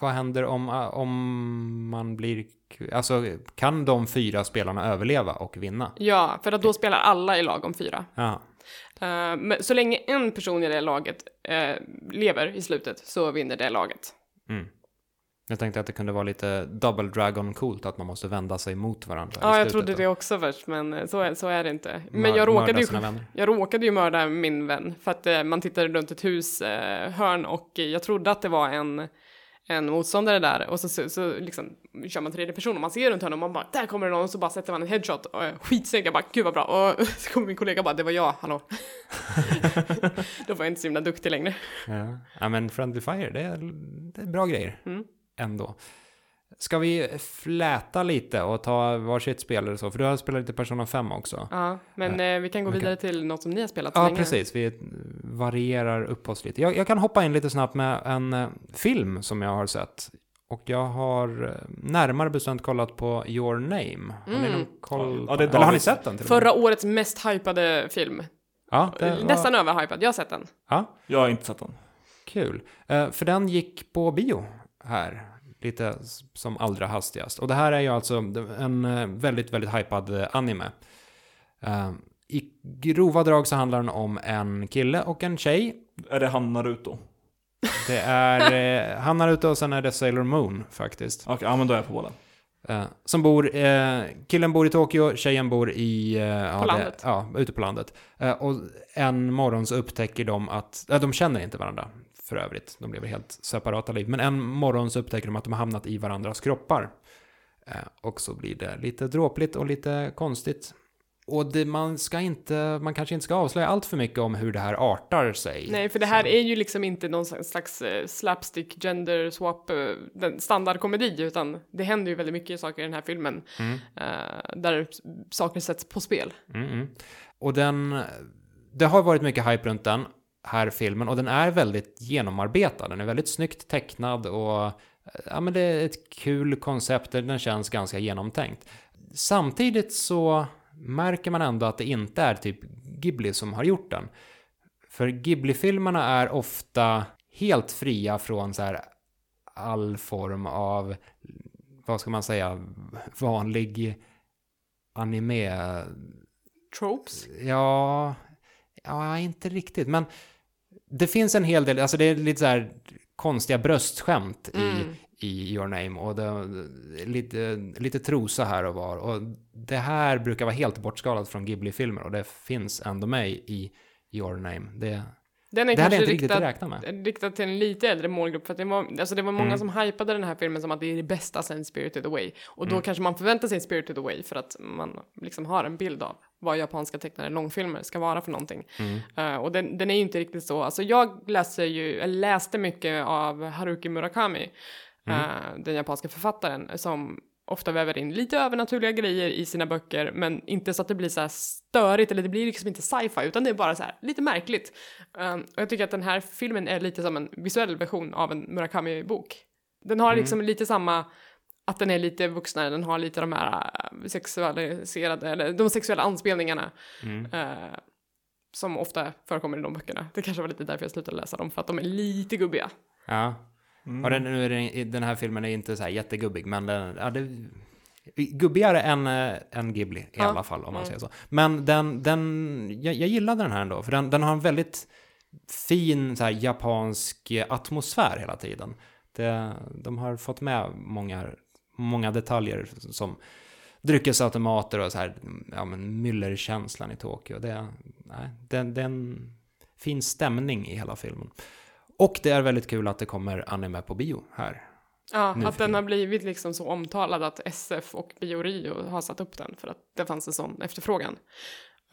vad händer om, om man blir... Alltså, kan de fyra spelarna överleva och vinna? Ja, för att då spelar alla i lag om fyra. Ja. Eh, men så länge en person i det laget eh, lever i slutet så vinner det laget. Mm. Jag tänkte att det kunde vara lite double dragon coolt, att man måste vända sig mot varandra. Ja, jag trodde och det också först, men eh, så är, så är det inte. Men mör- jag råkade, ju, jag råkade ju mörda min vän för att eh, man tittade runt ett hus eh, och jag trodde att det var en, en motståndare där och så, så, så liksom kör man tredje person och man ser runt hörnet och man bara där kommer det någon och så bara sätter man en headshot och skitsnygg, jag bara gud vad bra och (laughs) så kommer min kollega bara det var jag, hallå. (laughs) Då var jag inte så himla duktig längre. Ja. ja, men Friendly Fire, det är, det är bra grejer Mm. ändå. Ska vi fläta lite och ta varsitt spel eller så? För du har spelat lite Persona 5 också. Ja, men eh, vi kan gå vidare till något som ni har spelat så Ja, länge. precis. Vi varierar upp oss lite. Jag, jag kan hoppa in lite snabbt med en eh, film som jag har sett. Och jag har eh, närmare bestämt kollat på Your Name. Har ni Mm. någon koll? Ja, det är Eller har ni sett den? till? Förra årets mest hypade film. Ja, det var, Nästan överhypad, jag har sett den. Ja, Jag har inte sett den. kul. Eh, för den gick på bio här. Lite som allra hastigast. Och det här är ju alltså en eh, väldigt, väldigt hypad eh, anime. Eh, I grova drag så handlar den om en kille och en tjej Är det han Naruto? Det är (laughs) eh, han Naruto och sen är det Sailor Moon faktiskt. Okej, ja men då är jag på bollen. Eh, som bor, eh, killen bor i Tokyo, tjejen bor i... Eh, ja, det- landet. Ja, ute på landet. Eh, och en morgon så upptäcker de att, äh, de känner inte varandra för övrigt. De lever helt separata liv. Men en morgon så upptäcker de att de har hamnat i varandras kroppar. Eh, och så blir det lite dråpligt och lite konstigt. Och det, man ska inte, man kanske inte ska avslöja allt för mycket om hur det här artar sig. Nej, för det här är ju liksom inte någon slags eh, slapstick gender swap eh, standardkomedi, utan det händer ju väldigt mycket saker i den här filmen Mm. där saker sätts på spel. Mm, mm. Och den, det har varit mycket hype runt den här filmen och den är väldigt genomarbetad. Den är väldigt snyggt tecknad och ja, men det är ett kul koncept. Den känns ganska genomtänkt. Samtidigt så märker man ändå att det inte är typ Ghibli som har gjort den. För Ghibli-filmerna är ofta helt fria från så här all form av, vad ska man säga, vanlig anime Tropes? Ja, ja, inte riktigt. Men det finns en hel del, alltså det är lite så här konstiga bröstskämt i, Mm. i Your Name och det, lite, lite trosa här och var. Och det här brukar vara helt bortskalat från Ghibli-filmer och det finns ändå med i Your Name. Det, Den är det hade jag kanske inte riktigt riktad, räknat med. riktad till en lite äldre målgrupp, för det var, alltså det var många Mm. som hypade den här filmen som att det är det bästa sen Spirited Away. Och då Mm. kanske man förväntar sig Spirited Away för att man liksom har en bild av vad japanska tecknade långfilmer ska vara för någonting. Mm. Eh, och den, den är ju inte riktigt så, alltså jag läser ju, läste mycket av Haruki Murakami, eh, den japanska författaren, som ofta väver in lite övernaturliga grejer i sina böcker, men inte så att det blir så här störigt, eller det blir liksom inte sci-fi, utan det är bara så här lite märkligt. Eh, och jag tycker att den här filmen är lite som en visuell version av en Murakami-bok. Den har Mm. liksom lite samma, att den är lite vuxnare, den har lite de här eh, sexualiserade, eller de sexuella anspelningarna. Mm. Eh, som ofta förekommer i de böckerna. Det kanske var lite därför jag slutade läsa dem, för att de är lite gubbiga. Ja. Mm. Och den, nu är den, den här filmen är inte så här jättegubbig, men den, ja, det, gubbigare än, äh, än Ghibli i Ja. alla fall, om man Mm. säger så. Men den, den jag, jag gillade den här ändå, för den, den har en väldigt fin så här, japansk atmosfär hela tiden. Det, de har fått med många, många detaljer som dryckesautomater och så här, ja men myllerkänslan i Tokyo. Det, nej, det, det är en fin stämning i hela filmen. Och det är väldigt kul att det kommer anime på bio här. Ja, Nu att den har blivit liksom så omtalad att SF och Bio Rio har satt upp den för att det fanns en sån efterfrågan.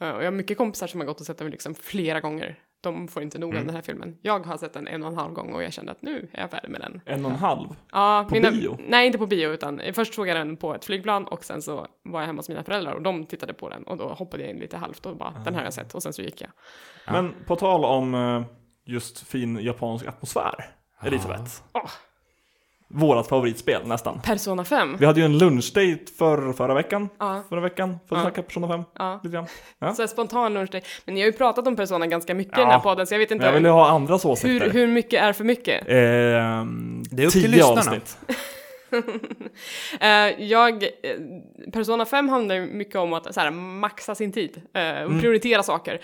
Eh, och jag har mycket kompisar som har gått och sett den liksom flera gånger. De får inte nog Mm. av den här filmen. Jag har sett den en och en halv gång och jag kände att nu är jag färdig med den. En och en halv. Ja, På bio? Nej, inte på bio, utan först såg jag den på ett flygplan och sen så var jag hemma hos mina föräldrar och de tittade på den och då hoppade jag in lite halvt och bara, den här har jag sett och sen så gick jag. Men på tal om eh, just fin japansk atmosfär, Elisabeth. Åh. Vårat favoritspel nästan. Persona 5. Vi hade ju en lunchdate för, förra veckan. Ja, Förra veckan, för att Ja. snacka Persona 5 ja. lite grann. Ja. Så här spontan lunchdate. Men ni har ju pratat om Persona ganska mycket i Ja. den här podden så jag vet Men inte jag vill ju ha andras åsikter. hur, hur mycket är för mycket. Ehm, Det är upp till lyssnarna. avsnitt. (laughs) Eh, jag, eh, Persona 5 handlar mycket om att så här, maxa sin tid eh, och Mm. prioritera saker.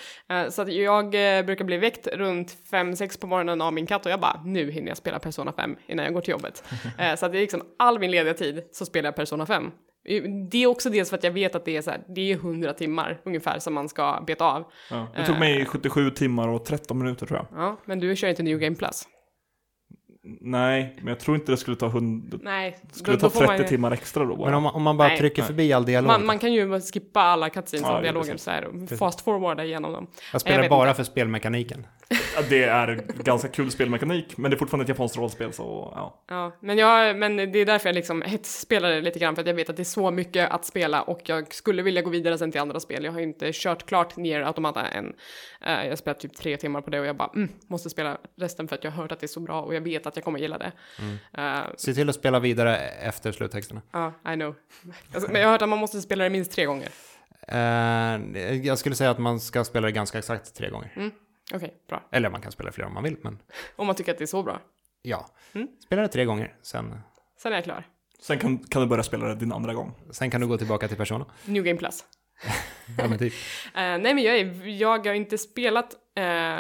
Så att jag brukar bli väckt runt 5-6 på morgonen av min katt och jag bara, nu hinner jag spela Persona 5 innan jag går till jobbet. (laughs) Så att det är liksom all min lediga tid så spelar jag Persona 5. Eh, Det är också dels för att jag vet att det är så här, det är 100 timmar ungefär som man ska beta av. Ja. Det tog mig 77 timmar och 13 minuter tror jag. Ja, men du kör inte New Game Plus. Nej, men jag tror inte det skulle ta, 100, Nej, skulle då, ta då får man 30 ju- timmar extra då bara. Men om, man- om man bara Nej. trycker Nej. förbi all dialog. Man, man kan ju skippa alla cutscenes Ja, och dialoger så här, fast forwarda igenom dem. jag spelar jag bara inte. för spelmekaniken. Det är ganska kul spelmekanik, men det är fortfarande ett japanskt rollspel så ja. Ja, men, jag, men det är därför jag liksom hetspelar det lite grann, för att jag vet att det är så mycket att spela och jag skulle vilja gå vidare sen till andra spel. Jag har inte kört klart ner Automata än. Eh, jag har spelat typ tre timmar på det och jag bara, mm, måste spela resten för att jag har hört att det är så bra och jag vet att jag kommer gilla det. Eh, Se till att spela vidare efter sluttexterna. Ja, I know. Alltså, men jag har hört att man måste spela det minst tre gånger. Eh, jag skulle säga att man ska spela det ganska exakt tre gånger. Okej, bra. Eller man kan spela fler om man vill, men Om man tycker att det är så bra. ja. Mm. Spela det tre gånger, sen, Sen är jag klar. Sen kan, kan du börja spela det din andra gång. sen kan du gå tillbaka till Persona. New Game Plus. (laughs) Ja, men typ. (laughs) Eh, nej men jag, är, jag har inte spelat eh,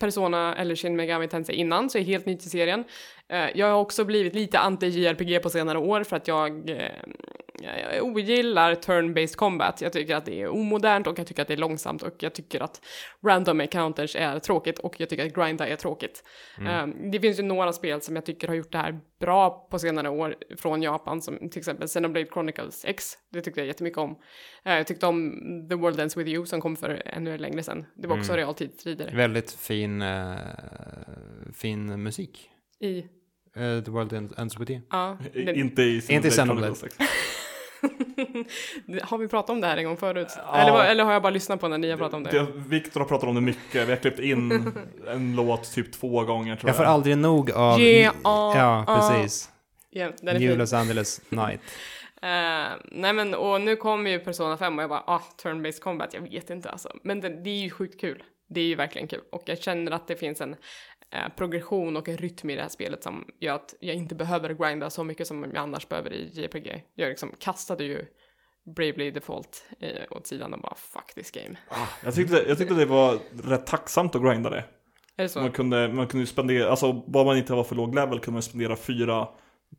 Persona eller Shin Megami Tensei innan, så jag är helt ny till serien. Eh, jag har också blivit lite anti-JRPG på senare år för att jag, jag ogillar turn-based combat. Jag tycker att det är omodernt och jag tycker att det är långsamt och jag tycker att random encounters är tråkigt och jag tycker att grinda är tråkigt. Eh, det finns ju några spel som jag tycker har gjort det här bra på senare år från Japan, som till exempel Xenoblade Chronicles X. Det tyckte jag jättemycket om. Eh, jag tyckte om The World Ends With You som kom för ännu längre sedan. Det var också realtidsstrider Väldigt fin, eh, fin musik. i, Eh, The World Ends With You. ja. Den, Inte i Xenoblade. Chronicles 6. (laughs) (laughs) har vi pratat om det här en gång förut? Ja. Eller, eller har jag bara lyssnat på när ni har pratat om det? Det- Viktor har pratat om det mycket, vi har klippt in (laughs) en låt typ två gånger tror Jag jag. får aldrig nog av... Yeah, ah, ja, precis. Den är New fin. Los Angeles Night. (laughs) Eh, nej men och nu kommer ju Persona 5 och jag bara ah, turn-based combat, jag vet inte alltså. Men det, det är ju sjukt kul. Det är ju verkligen kul och jag känner att det finns en progression och en rytm i det här spelet som gör att jag inte behöver grinda så mycket som jag annars behöver i JPG. Jag liksom kastade ju Bravely Default eh, åt sidan och bara fuck this game. Jag tyckte, jag tyckte det var rätt tacksamt att grinda det. Är det så? Man kunde, man kunde spendera, alltså bara man inte var för låg level kunde man spendera fyra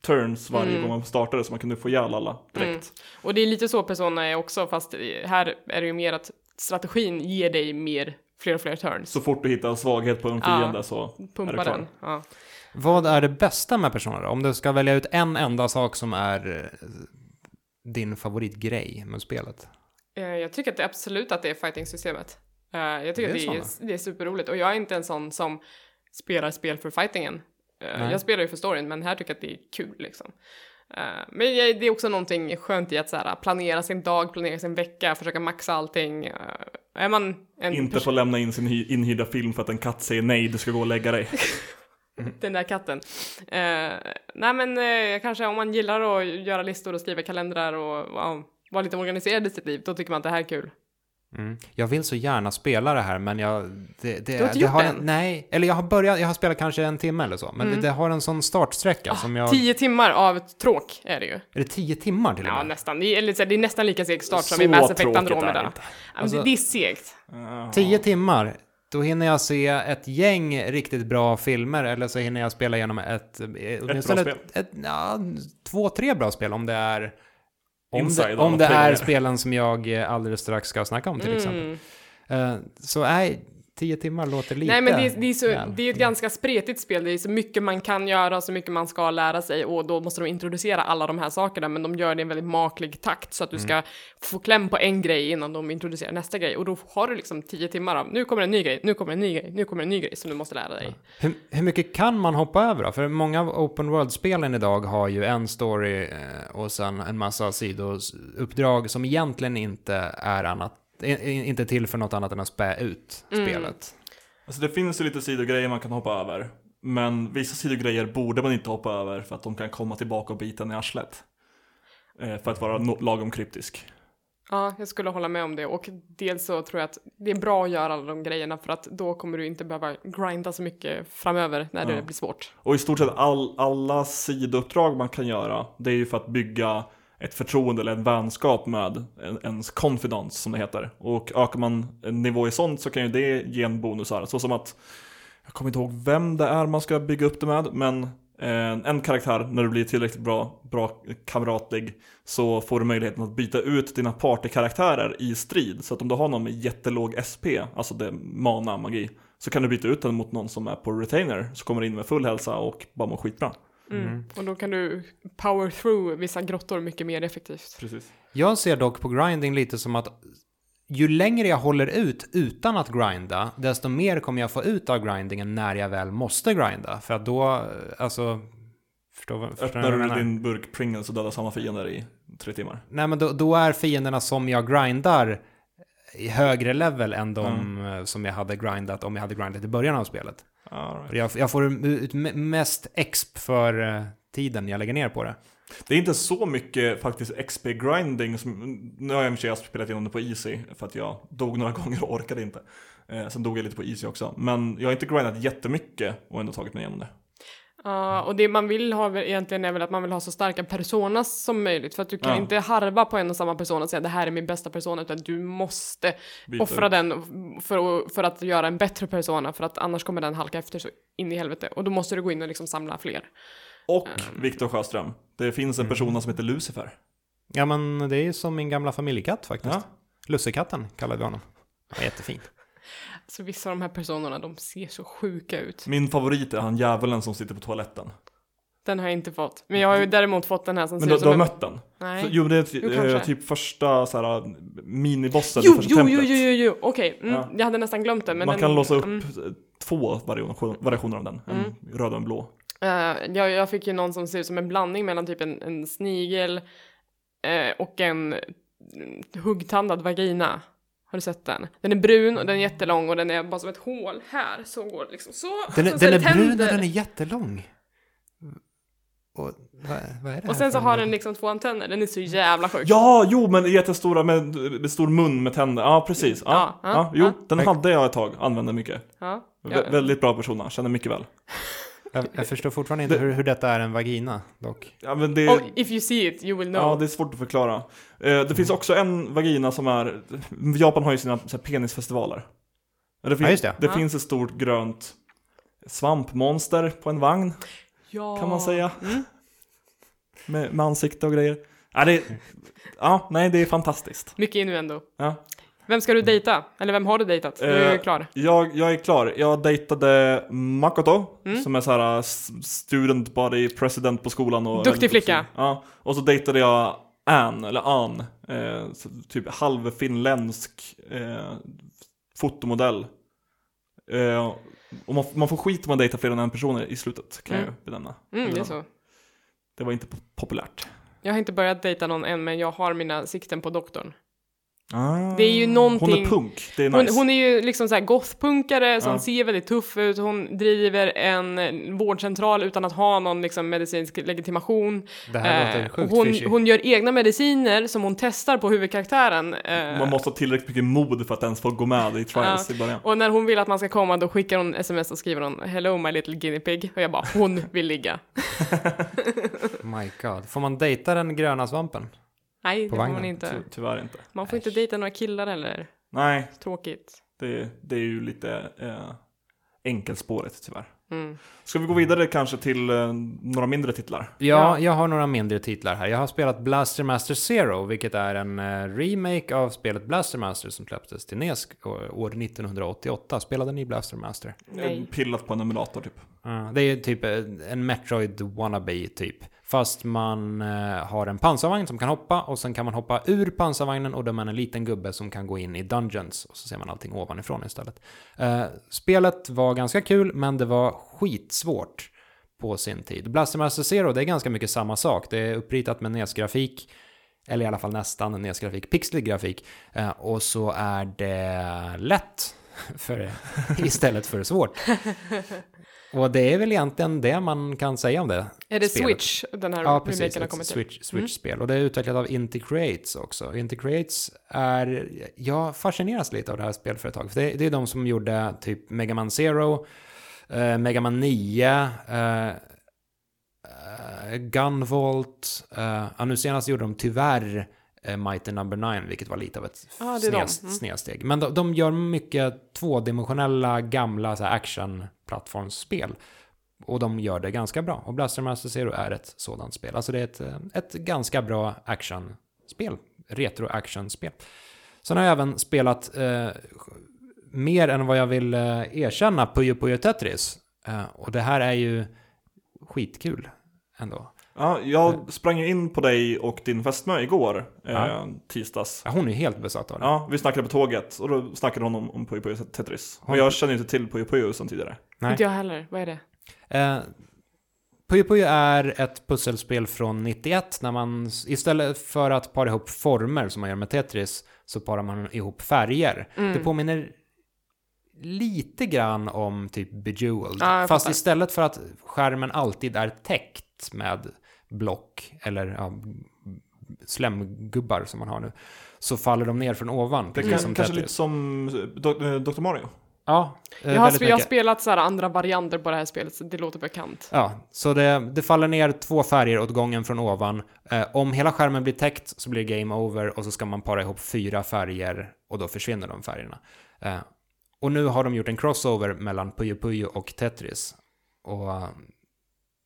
turns varje Mm. gång man startade så man kunde få ihjäl alla direkt. Och det är lite så Persona är också, fast här är det ju mer att strategin ger dig mer, fler och fler turns. Så fort du hittar en svaghet på en Ja. fiende så är Pumpa det klar. den. Ja. Vad är det bästa med Persona då? Om du ska välja ut en enda sak som är eh, din favoritgrej med spelet. Eh, Jag tycker att det absolut att det är fighting-systemet. Eh, Jag tycker Det är att det är, det är superroligt och jag är inte en sån som spelar spel för fightingen. Nej. Jag spelar ju för storyn men här tycker jag att det är kul liksom. Men det är också någonting skönt i att så här, planera sin dag, planera sin vecka, försöka maxa allting. Är man en Inte få lämna in sin hy- inhyrda film för att en katt säger nej, du ska gå och lägga dig. (laughs) den där katten. Eh, nej men eh, kanske om man gillar att göra listor och skriva kalendrar och ja, vara lite organiserad i sitt liv, då tycker man att det här är kul. Mm. Jag vill så gärna spela det här, men jag... Det, det, Du har inte det gjort har det en, än? Nej, eller jag har börjat, jag har spelat kanske en timme eller så, men Mm. det, det har en sån startsträcka som jag... Tio timmar av tråk är det ju. Är det tio timmar till och Ja, med? nästan. Det är, eller, det är nästan lika seg start som Så i Mass Effect tråkigt är det Andromeda. Ja, men Alltså- det, är segt. Ja. Tio timmar, då hinner jag se ett gäng riktigt bra filmer, eller så hinner jag spela igenom ett... eh, åtminstone bra ett, ett, ja, två, tre bra spel om det är... Om det, om det är spelen som jag eh, alldeles strax ska snacka om till exempel. Mm. Eh, så nej, tio timmar låter lite Nej men det är, det, är så, väl. det är ett ganska spretigt spel, det är så mycket man kan göra, så mycket man ska lära sig och då måste de introducera alla de här sakerna men de gör det i en väldigt maklig takt så att du Mm. ska få kläm på en grej innan de introducerar nästa grej och då har du liksom tio timmar av nu kommer en ny grej, nu kommer en ny grej, nu kommer en ny grej som du måste lära dig. Hur, hur mycket kan man hoppa över då? För många av open world-spelen idag har ju en story eh, och sen en massa sidouppdrag som egentligen inte är annat, inte till för något annat än att spä ut Mm. spelet. Alltså det finns ju lite sidogrejer man kan hoppa över. Men vissa sidogrejer borde man inte hoppa över för att de kan komma tillbaka och bita en i arslet. Eh, för att vara lagom kryptisk. Ja, jag skulle hålla med om det och dels så tror jag att det är bra att göra alla de grejerna för att då kommer du inte behöva grinda så mycket framöver när det Ja. blir svårt. Och i stort sett all, alla sidouppdrag man kan göra, det är ju för att bygga ett förtroende eller en vänskap med ens confidence som det heter. Och ökar man en nivå i sånt så kan ju det ge en bonusar. Så som att, jag kommer inte ihåg vem det är man ska bygga upp det med, men eh, en karaktär, när du blir tillräckligt bra, bra kamratlig, så får du möjligheten att byta ut dina partykaraktärer i strid. Så att om du har någon med jättelåg SP, alltså det mana, magi, så kan du byta ut den mot någon som är på retainer, så kommer in med full hälsa och bara mår skitbra. Mm. Och då kan du power through vissa grottor mycket mer effektivt. Precis. Jag ser dock på grinding lite som att ju längre jag håller ut utan att grinda, desto mer kommer jag få ut av grindingen när jag väl måste grinda. För att då, alltså... Förstår, vad- förstår Öppnar du menar? din burk Pringles och dödar samma fiender i tre timmar. Nej, men då, då är fienderna som jag grindar i högre level än de eh, som jag hade grindat om jag hade grindat i början av spelet. Right. Jag, jag får ut me- mest exp för eh, tiden jag lägger ner på det. Det är inte så mycket faktiskt XP-grinding. Som, nu har jag i och för sig spelat igenom det på Easy för att jag dog några (laughs) gånger och orkade inte. Eh, sen dog jag lite på Easy också. Men jag har inte grindat jättemycket och ändå tagit mig igenom det. Ja, och det man vill ha egentligen är väl att man vill ha så starka personas som möjligt. För att du kan Ja. inte harva på en och samma person och säga det här är min bästa persona, utan du måste Byta offra ut. den för att, för att göra en bättre persona, för att annars kommer den halka efter så in i helvete. Och då måste du gå in och liksom samla fler. Och Viktor Sjöström. Det finns en Mm. person som heter Lucifer. Ja, men det är ju som min gamla familjekatt faktiskt. Ja. Lussekatten kallade vi honom. Han var jättefin. Så vissa av de här personerna, de ser så sjuka ut. Min favorit är han djävulen som sitter på toaletten. Den har jag inte fått. Men jag har ju däremot fått den här som Men ser du, ut du som har en... mött den? Nej. Så, jo, det är Jo, kanske. eh, typ första så här, minibossen Jo, i första jo, jo, templet. jo, jo, jo, okej. Mm, Ja. Jag hade nästan glömt den. Men Man den, kan låsa upp mm. två variation, variationer av den. En röd och en blå. Eh, jag, jag fick ju någon som ser ut som en blandning mellan typ en, en snigel eh, och en mm, huggtandad vagina. Har du sett den? Den är brun och den är jättelång och den är bara som ett hål här. Så går det liksom så. Den, är- så den är brun och den är jättelång. Och, vad, vad är det Och sen så har en- den liksom två antenner. Den är så jävla sjuk. Ja, jo, men jättestora med, med stor mun med tänder. Ja, precis. Ja, Ja, ja, ja, jo, ja. den hade jag ett tag, använde mycket. Ja, Vä- ja. Väldigt bra persona, känner mycket väl. Jag, jag förstår fortfarande inte hur, hur detta är en vagina, dock. Ja, men det, Oh, if you see it, you will know. ja, det är svårt att förklara. Eh, det finns också en vagina som är, Japan har ju sina så här, penisfestivaler. Det, finns, Ja, just det. Ja. finns ett stort grönt svampmonster på en vagn, Ja. kan man säga. Mm. Med, med ansikte och grejer. Ja, det, ja, nej, det är fantastiskt. Mycket innuendo. Ja. Vem ska du dejta? Eller vem har du dejtat? Du är Eh, klar. Jag, jag är klar. Jag dejtade Makoto, Mm. som är så här s- student body president på skolan. Och Duktig flicka. Ja, och så dejtade jag Ann, eller Ann, eh, typ halvfinländsk eh, fotomodell. Eh, och man, man får skit om man dejtar fler än en person i slutet, kan Mm. jag benämna. Mm, det är så. Det var inte po- populärt. Jag har inte börjat dejta någon än, men jag har mina sikten på doktorn. Ah, Det är ju någonting- Hon är punk, det är Hon, nice. hon är ju liksom så här gothpunkare som Ja. ser väldigt tuff ut. Hon driver en eh, vårdcentral utan att ha någon liksom medicinsk legitimation. Det här Eh, låter sjukt hon, fishy. hon gör egna mediciner som hon testar på huvudkaraktären. eh, Man måste ha tillräckligt mycket mod för att ens få gå med i trials Ja. i början. Och när hon vill att man ska komma då skickar hon sms och skriver hon “Hello my little guinea pig” och jag bara “Hon vill ligga”. (laughs) My God. Får man dejta den gröna svampen? Nej, det får vagnen, man inte. Ty- Tyvärr inte. Man får inte dejta några killar heller. Nej, Tråkigt. Det, det är ju lite eh, enkelspåret tyvärr. Mm. Ska vi gå vidare kanske till eh, några mindre titlar? Ja, Ja. jag har några mindre titlar här. Jag har spelat Blaster Master Zero, vilket är en eh, remake av spelet Blaster Master som släpptes till NES år 1988. Spelade ni Blaster Master? Nej. Pillat på en emulator typ. Ja, det är typ eh, en Metroid wannabe typ. Fast man eh, har en pansarvagn som kan hoppa och sen kan man hoppa ur pansarvagnen och då är man en liten gubbe som kan gå in i dungeons och så ser man allting ovanifrån istället. Eh, spelet var ganska kul men det var skitsvårt på sin tid. Blaster Master Zero, det är ganska mycket samma sak. Det är uppritat med NES-grafik, eller i alla fall nästan NES-grafik, pixlig grafik. Eh, och så är det lätt för, (laughs) istället för svårt. Och det är väl egentligen det man kan säga om det. Är det spelet. Switch den här Ja, precis. remaken har kommit till? Switch, Switch-spel. Och det är utvecklat av Inti Creates också. Inti Creates är... Jag fascineras lite av det här spelföretaget. För det, det är de som gjorde typ Mega Man Zero, eh, Mega Man 9, eh, eh, Gunvolt. Eh, ja, nu senast gjorde de tyvärr eh, Mighty Number 9, vilket var lite av ett snes, Mm. snedsteg. Men de, de gör mycket tvådimensionella gamla så här, plattformsspel. Och de gör det ganska bra. Och Blaster Master Zero är ett sådant spel. Alltså det är ett, ett ganska bra actionspel. Retro-actionspel. Sen har jag även spelat eh, mer än vad jag vill eh, erkänna Puyo Puyo Tetris. Eh, och det här är ju skitkul ändå. Ja, jag sprang in på dig och din fästmö igår, eh, Ja. tisdags. Ja, hon är ju helt besatt av det. Ja, vi snackade på tåget och då snackade hon om, om Puyo Puyo Tetris. Och jag känner inte till Puyo Puyo sedan tidigare. Nej. Inte jag heller. Vad är det? Eh, Puyo Puyo är ett pusselspel från 91 när man istället för att para ihop former som man gör med Tetris så parar man ihop färger. Mm. Det påminner lite grann om typ Bejeweled. Jag Fast fattar. istället för att skärmen alltid är täckt med block eller ja, slemgubbar som man har nu så faller de ner från ovan. Det kan, som kanske lite som eh, Do- eh, Dr. Mario. Ja, eh, Jag har, jag har spelat så här andra varianter på det här spelet, så det låter bekant. Ja, så det, det faller ner två färger åt gången från ovan. Eh, om hela skärmen blir täckt så blir det game over och så ska man para ihop fyra färger och då försvinner de färgerna. Eh, och nu har de gjort en crossover mellan Puyo Puyo och Tetris. Och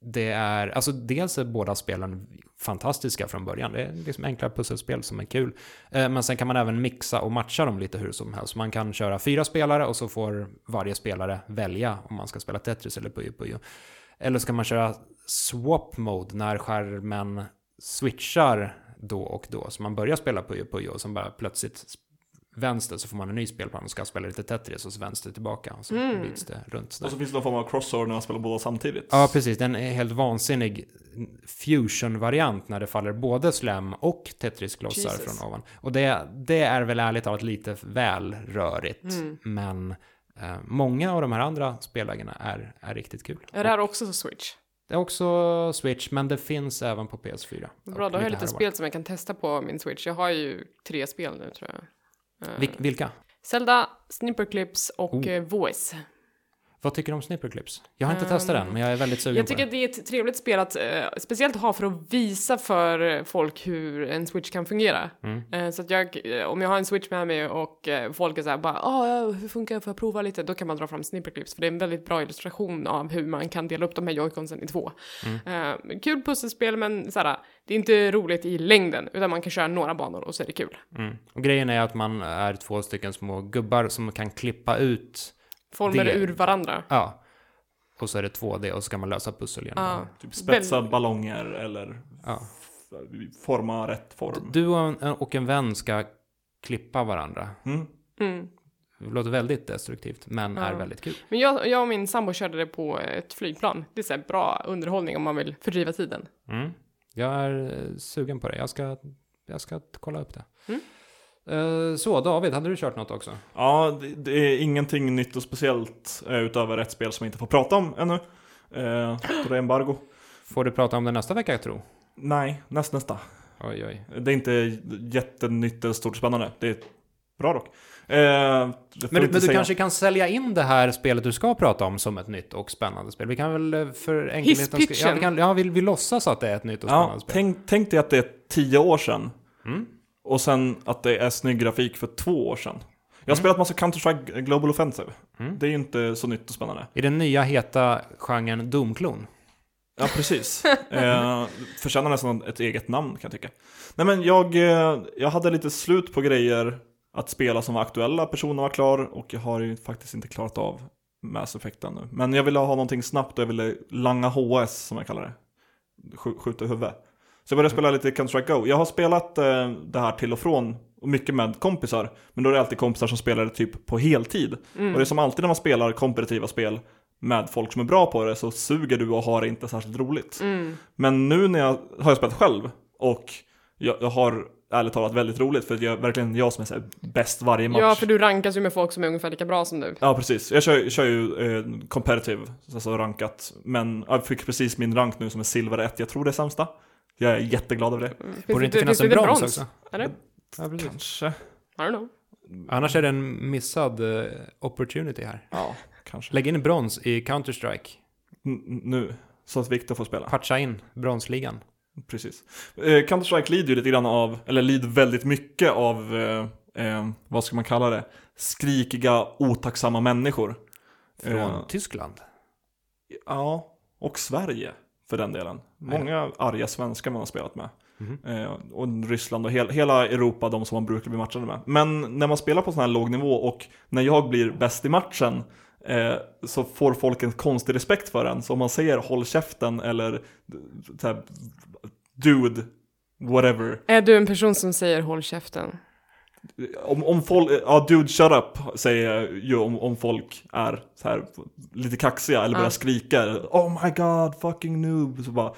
det är, alltså dels är båda spelen fantastiska från början. Det är liksom enkla pusselspel som är kul. Eh, men sen kan man även mixa och matcha dem lite hur som helst. Man kan köra fyra spelare och så får varje spelare välja om man ska spela Tetris eller Puyo Puyo. Eller så kan man köra swap mode när skärmen switchar då och då. Så man börjar spela Puyo Puyo och sen bara plötsligt vänster så får man en ny spelplan och ska spela lite Tetris och så vänster tillbaka. Och så Mm. byts det runt. sådär. Och så finns det någon form av crossover när man spelar båda samtidigt. Ja, precis. Den är helt vansinnig fusion-variant när det faller både slem och Tetris-klossar från ovan. Och det, det är väl ärligt talat lite väl rörigt. Mm. Men eh, många av de här andra spellägena är, är riktigt kul. Är det här också så Switch? Det är också Switch, men det finns även på PS4. Bra, då har jag lite spel som jag kan testa på min Switch. Jag har ju tre spel nu tror jag. Vil- vilka? Zelda, Snipperclips och eh, Voice. Vad tycker du om Snipperclips? Jag har inte Ehm, testat den, men jag är väldigt sugen Jag på tycker det. att det är ett trevligt spel att eh, speciellt ha för att visa för folk hur en Switch kan fungera. Mm. Eh, så att jag, eh, om jag har en Switch med mig och folk är såhär bara ah, hur funkar det, får jag prova lite? Då kan man dra fram snipperclips för det är en väldigt bra illustration av hur man kan dela upp de här joyconsen i två. Mm. Kul pusselspel men såhär, det är inte roligt i längden utan man kan köra några banor och så är det kul. Mm. Och grejen är att man är två stycken små gubbar som kan klippa ut, Former Det- ur varandra. ja, och så är det 2D och så ska man lösa pussel genom Ja. Typ spetsa Väl- ballonger eller Ja. forma rätt form. Du och en, och en vän ska klippa varandra. Mm. Mm. Det låter väldigt destruktivt, men Ja. är väldigt kul. Men jag, jag och min sambo körde det på ett flygplan. Det är så bra underhållning om man vill fördriva tiden. Mm. Jag är eh, sugen på det. Jag ska, jag ska kolla upp det. Mm. Eh, Så, David, hade du kört något också? Ja, det, det är ingenting nytt och speciellt eh, utöver ett spel som jag inte får prata om ännu. Eh, det är embargo. Får du prata om det nästa vecka, jag tror? Nej, näst, nästa. Oj, oj. Det är inte jättenytt eller stort spännande. Det är bra dock. Eh, Men, inte men du kanske kan sälja in det här spelet du ska prata om som ett nytt och spännande spel? Vi kan väl eh, för enkelhetens skull... Ja, vi, kan, ja vi, vi låtsas att det är ett nytt och Ja, spännande spel. tänk, tänk dig att det är tio år sedan. Mm. Och sen att det är snygg grafik för två år sedan. Jag har spelat massa Counter-Strike Global Offensive. Mm. Det är ju inte så nytt och spännande. I den nya heta genren Domklon. Ja, precis. (laughs) eh, förtjänar nästan ett eget namn kan jag tycka. Nej men jag, eh, jag hade lite slut på grejer att spela som var aktuella, personen var klar och jag har ju faktiskt inte klarat av Mass Effect ännu. Men jag ville ha någonting snabbt och jag ville langa HS som jag kallar det. Sk- skjuta i huvudet. Så jag började spela lite Counter-Strike Go. Jag har spelat eh, det här till och från och mycket med kompisar. Men då är det alltid kompisar som spelar det typ på heltid. Och det är som alltid när man spelar kompetitiva spel med folk som är bra på det så suger du och har det inte särskilt roligt. Mm. Men nu när jag har jag spelat själv och jag, jag har ärligt talat väldigt roligt för det är verkligen jag som är så bäst varje match. Ja, för du rankas ju med folk som är ungefär lika bra som du. Ja, precis. Jag kör, kör ju eh, competitive, alltså rankat. Men jag fick precis min rank nu som är silver 1. Jag tror det är sämsta. Jag är jätteglad över det. Finns Borde det inte finnas en det brons, också? Eller? Ja, precis. Kanske. I don't know. Annars är det en missad eh, opportunity här. Ja, kanske. Lägg in brons i Counter-Strike. N- nu. Så att Viktor får spela. Patcha in bronsligan. Precis. Eh, Counter-Strike lider ju lite grann av, eller lider väldigt mycket av, eh, eh, vad ska man kalla det? Skrikiga, otacksamma människor. Från Eh, Tyskland. Ja, och Sverige för den delen. Många arga svenskar man har spelat med. Eh, och Ryssland och hel, hela Europa, de som man brukar bli matchade med. Men när man spelar på sån här låg nivå och när jag blir bäst i matchen eh, så får folk en konstig respekt för en. Så om man säger håll käften eller här, dude, whatever. Är du en person som säger håll käften? Om, om folk, ja dude shut up säger jag ju om, om folk är så här lite kaxiga eller börjar Ja. skrika Oh my god, fucking noob. Så bara,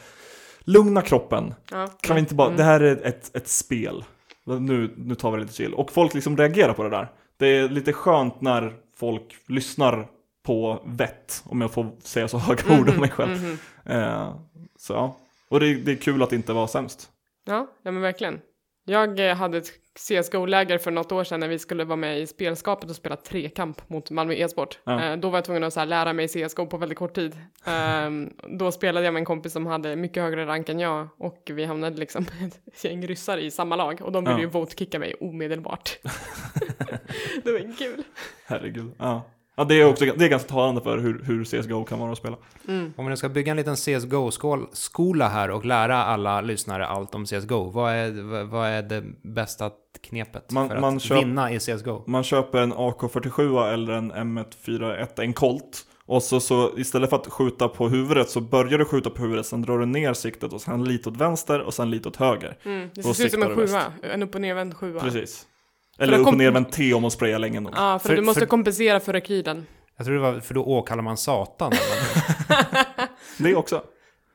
lugna kroppen. Ja. Kan vi inte bara, Mm. det här är ett, ett spel. Nu, nu tar vi det lite chill. Och folk liksom reagerar på det där. Det är lite skönt när folk lyssnar på vett, om jag får säga så höga ord om mig själv. Mhm. Eh, så ja. Och det, det är kul att inte vara sämst. Ja, ja men verkligen. Jag eh, hade ett CSGO-läger för något år sedan när vi skulle vara med i spelskapet och spela trekamp mot Malmö e-sport. Ja. Eh, då var jag tvungen att så här, lära mig CSGO på väldigt kort tid. Ehm, då spelade jag med en kompis som hade mycket högre rank än jag och vi hamnade liksom (laughs) ett gäng ryssar i samma lag och de ville Ja. ju vote-kicka mig omedelbart. (laughs) (laughs) det var kul. Herregud. Ja. Ja, det är också det är ganska talande för hur, hur CSGO kan vara att spela. Mm. Om vi nu ska bygga en liten CSGO-skola här och lära alla lyssnare allt om CSGO, vad är, vad- är det bästa knepet Man- för att man köp- vinna i CSGO? Man köper en AK47 eller en M141, en Colt. Och så, så istället för att skjuta på huvudet så börjar du skjuta på huvudet, sen drar du ner siktet och sen lite åt vänster och sen lite åt höger. Mm. Det ser ut som en sjua, en upp och nervänd sjua. Precis. Eller upp och ner med en T om man sprayar länge nog. Ja, för, För- du måste för- kompensera för rekylen. Jag tror det var, för då åkallar man Satan. (laughs) Det också.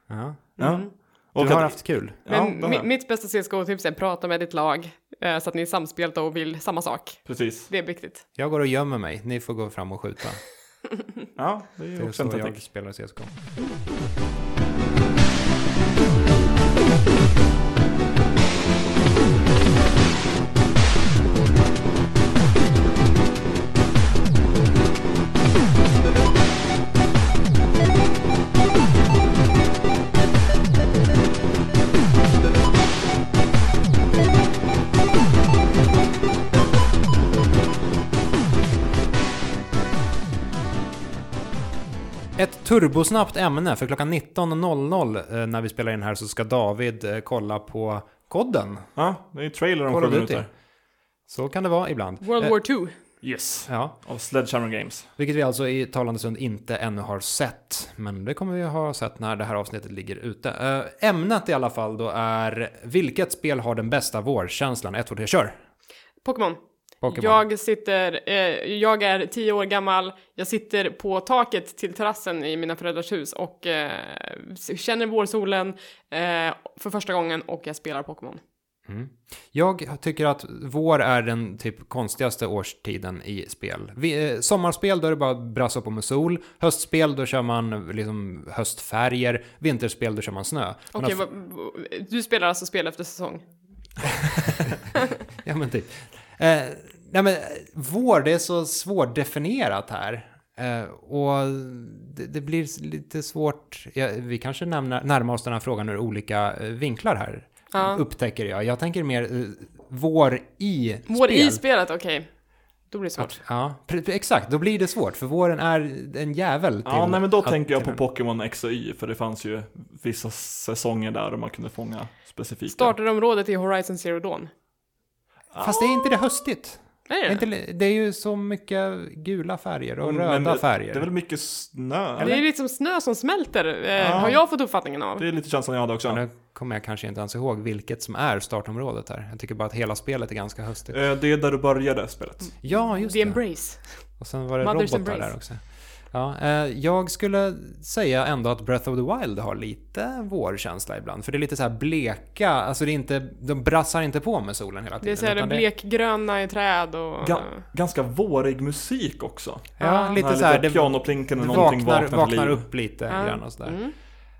ja. Ja. Mm. Och Du har att- haft kul. Ja, Men det jag. mitt bästa CSGO-tips är prata med ditt lag eh, så att ni är samspelta och vill samma sak. Precis. Det är viktigt. Jag går och gömmer mig, ni får gå fram och skjuta. (laughs) Ja, det är Det ju är också en så jag taktik. spelar CSGO. Ett turbosnabbt ämne, för klockan 19.00 eh, när vi spelar in här så ska David eh, kolla på kodden. Ja, det är ju trailer om sju minuter. Så kan det vara ibland. World Eh, War 2. Yes. Ja, Av Sledgehammer Games. vilket vi alltså i talande stund inte ännu har sett. Men det kommer vi ha sett när det här avsnittet ligger ute. Ämnet i alla fall då är vilket spel har den bästa vårkänslan? 1, 2, 3, kör! Pokémon. Pokémon. Jag sitter, eh, jag är tio år gammal, jag sitter på taket till terrassen i mina föräldrars hus och eh, känner vårsolen eh, för första gången och jag spelar Pokémon. Mm. Jag tycker att vår är den typ konstigaste årstiden i spel. Vi, eh, sommarspel då är det bara att brassa på med sol. Höstspel då kör man liksom höstfärger. Vinterspel då kör man snö. Okej, vad- du spelar alltså spel efter säsong? (laughs) Ja men typ. Eh, nej men vår, det är så svårdefinierat här. Eh, och det, det blir lite svårt. Ja, vi kanske närmar, närmar oss den här frågan ur olika eh, vinklar här. Ja. Upptäcker jag. Jag tänker mer eh, vår i Vår spel. i spelet, okej. Då blir det svårt. Ja, exakt. Då blir det svårt, för våren är en jävel till Ja, nej men då att- tänker jag på Pokémon X och Y, för det fanns ju vissa säsonger där och man kunde fånga specifika. Starterområdet i Horizon Zero Dawn. Fast det är inte det höstigt. Är Det är, inte, det är ju så mycket gula färger och Men röda det- färger. Det är väl mycket snö? Det är liksom snö som smälter, eh, Ja. har jag fått uppfattningen av. Det är lite känslan jag hade också. Ja, nu kommer jag kanske inte ens ihåg vilket som är startområdet här. Jag tycker bara att hela spelet är ganska höstigt. Eh, Det är där du började spelet. Ja, just The det. Embrace. Och sen var det Mother's robotar Embrace. där också. Ja, eh, jag skulle säga ändå att Breath of the Wild har lite vårkänsla ibland. För det är lite så här bleka, alltså det är inte, de brassar inte på med solen hela Det tiden. är såhär utan det- blekgröna i träd och... Ga- ganska vårig musik också. Ja, Ja. lite så här, lite det, pianoplinken det och någonting vaknar, vaknar, vaknar upp lite Ja. grann och sådär.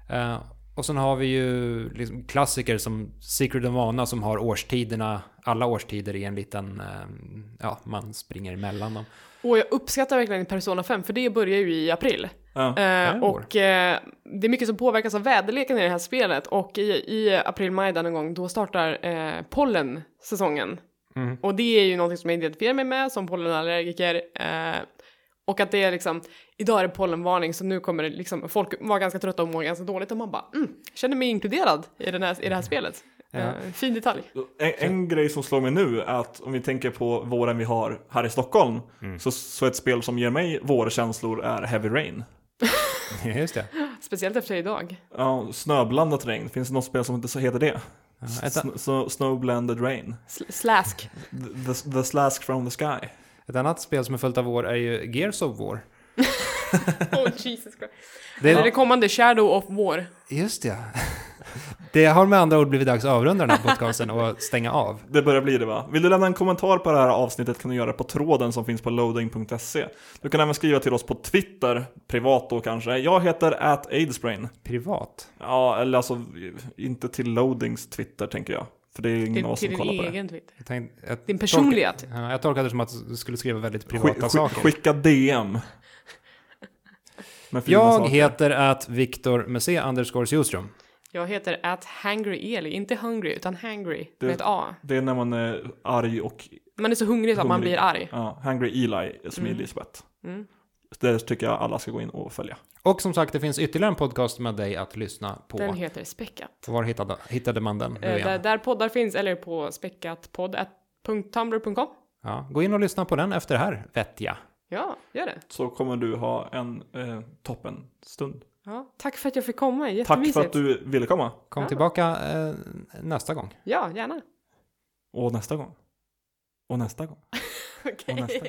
Mm. Eh, och sen har vi ju liksom klassiker som Secret of Mana som har årstiderna, alla årstider i en liten, eh, ja, man springer emellan dem. Och jag uppskattar verkligen Persona 5, för det börjar ju i april. Ja. Eh, och eh, det är mycket som påverkas av väderleken i det här spelet och i, i april-maj där någon gång då startar eh, pollensäsongen. Mm. Och det är ju någonting som jag identifierar mig med som pollenallergiker. Eh, och att det är liksom, idag är det pollenvarning så nu kommer det liksom, folk var ganska trötta och mår ganska dåligt och man bara, mm, känner mig inkluderad i, den här, i det här spelet. Ja. Eh, fin detalj. En, en grej som slår mig nu är att om vi tänker på våren vi har här i Stockholm, Mm. så, så ett spel som ger mig vårkänslor är Heavy Rain. (laughs) Just det. Speciellt efter idag. Ja, snöblandat regn. Finns det något spel som inte så heter det? Ja, snowblended rain. Sl- slask. The, the, the slask from the sky. ett annat spel som är fullt av vår är ju Gears of War. (laughs) oh Jesus Christ. Det, Eller det kommande Shadow of War. Just ja. Det har med andra ord blivit dags att avrunda den här podcasten och stänga av. (laughs) Det börjar bli det va? Vill du lämna en kommentar på det här avsnittet kan du göra det på tråden som finns på loading.se. Du kan även skriva till oss på Twitter, privat då kanske. Jag heter at aidsbrain. Privat. Ja, eller alltså inte till loadings Twitter tänker jag. För det är ingen av oss som din kollar på det. egen Twitter. Jag tänkte, jag Din personliga tolka- Ja, jag tolkade det som att du skulle skriva väldigt privata skick, saker. skicka DM. (laughs) Jag saker. heter att Viktor med C underscore Sjöström. Jag heter at hangry Eli, inte hungry utan hangry Det- med ett A. Det är när man är arg och Man är så hungrig så att man blir arg. ja, Hungry Eli som Mm. Elisabeth. Mm. Det tycker jag alla ska gå in och följa. Och som sagt, det finns ytterligare en podcast med dig att lyssna på. Den heter Späckat. Var hittade, hittade man den Eh, där, där poddar finns, eller på späckatpodd.tumblr.com. Ja, gå in och lyssna på den efter det här, vet jag. Ja, gör det. Så kommer du ha en eh, toppen stund. Ja, tack för att jag fick komma, Tack för att du ville komma. Kom Ja. tillbaka eh, nästa gång. Ja, gärna. Och nästa gång. Och nästa gång. (laughs) Okej. nästa gång.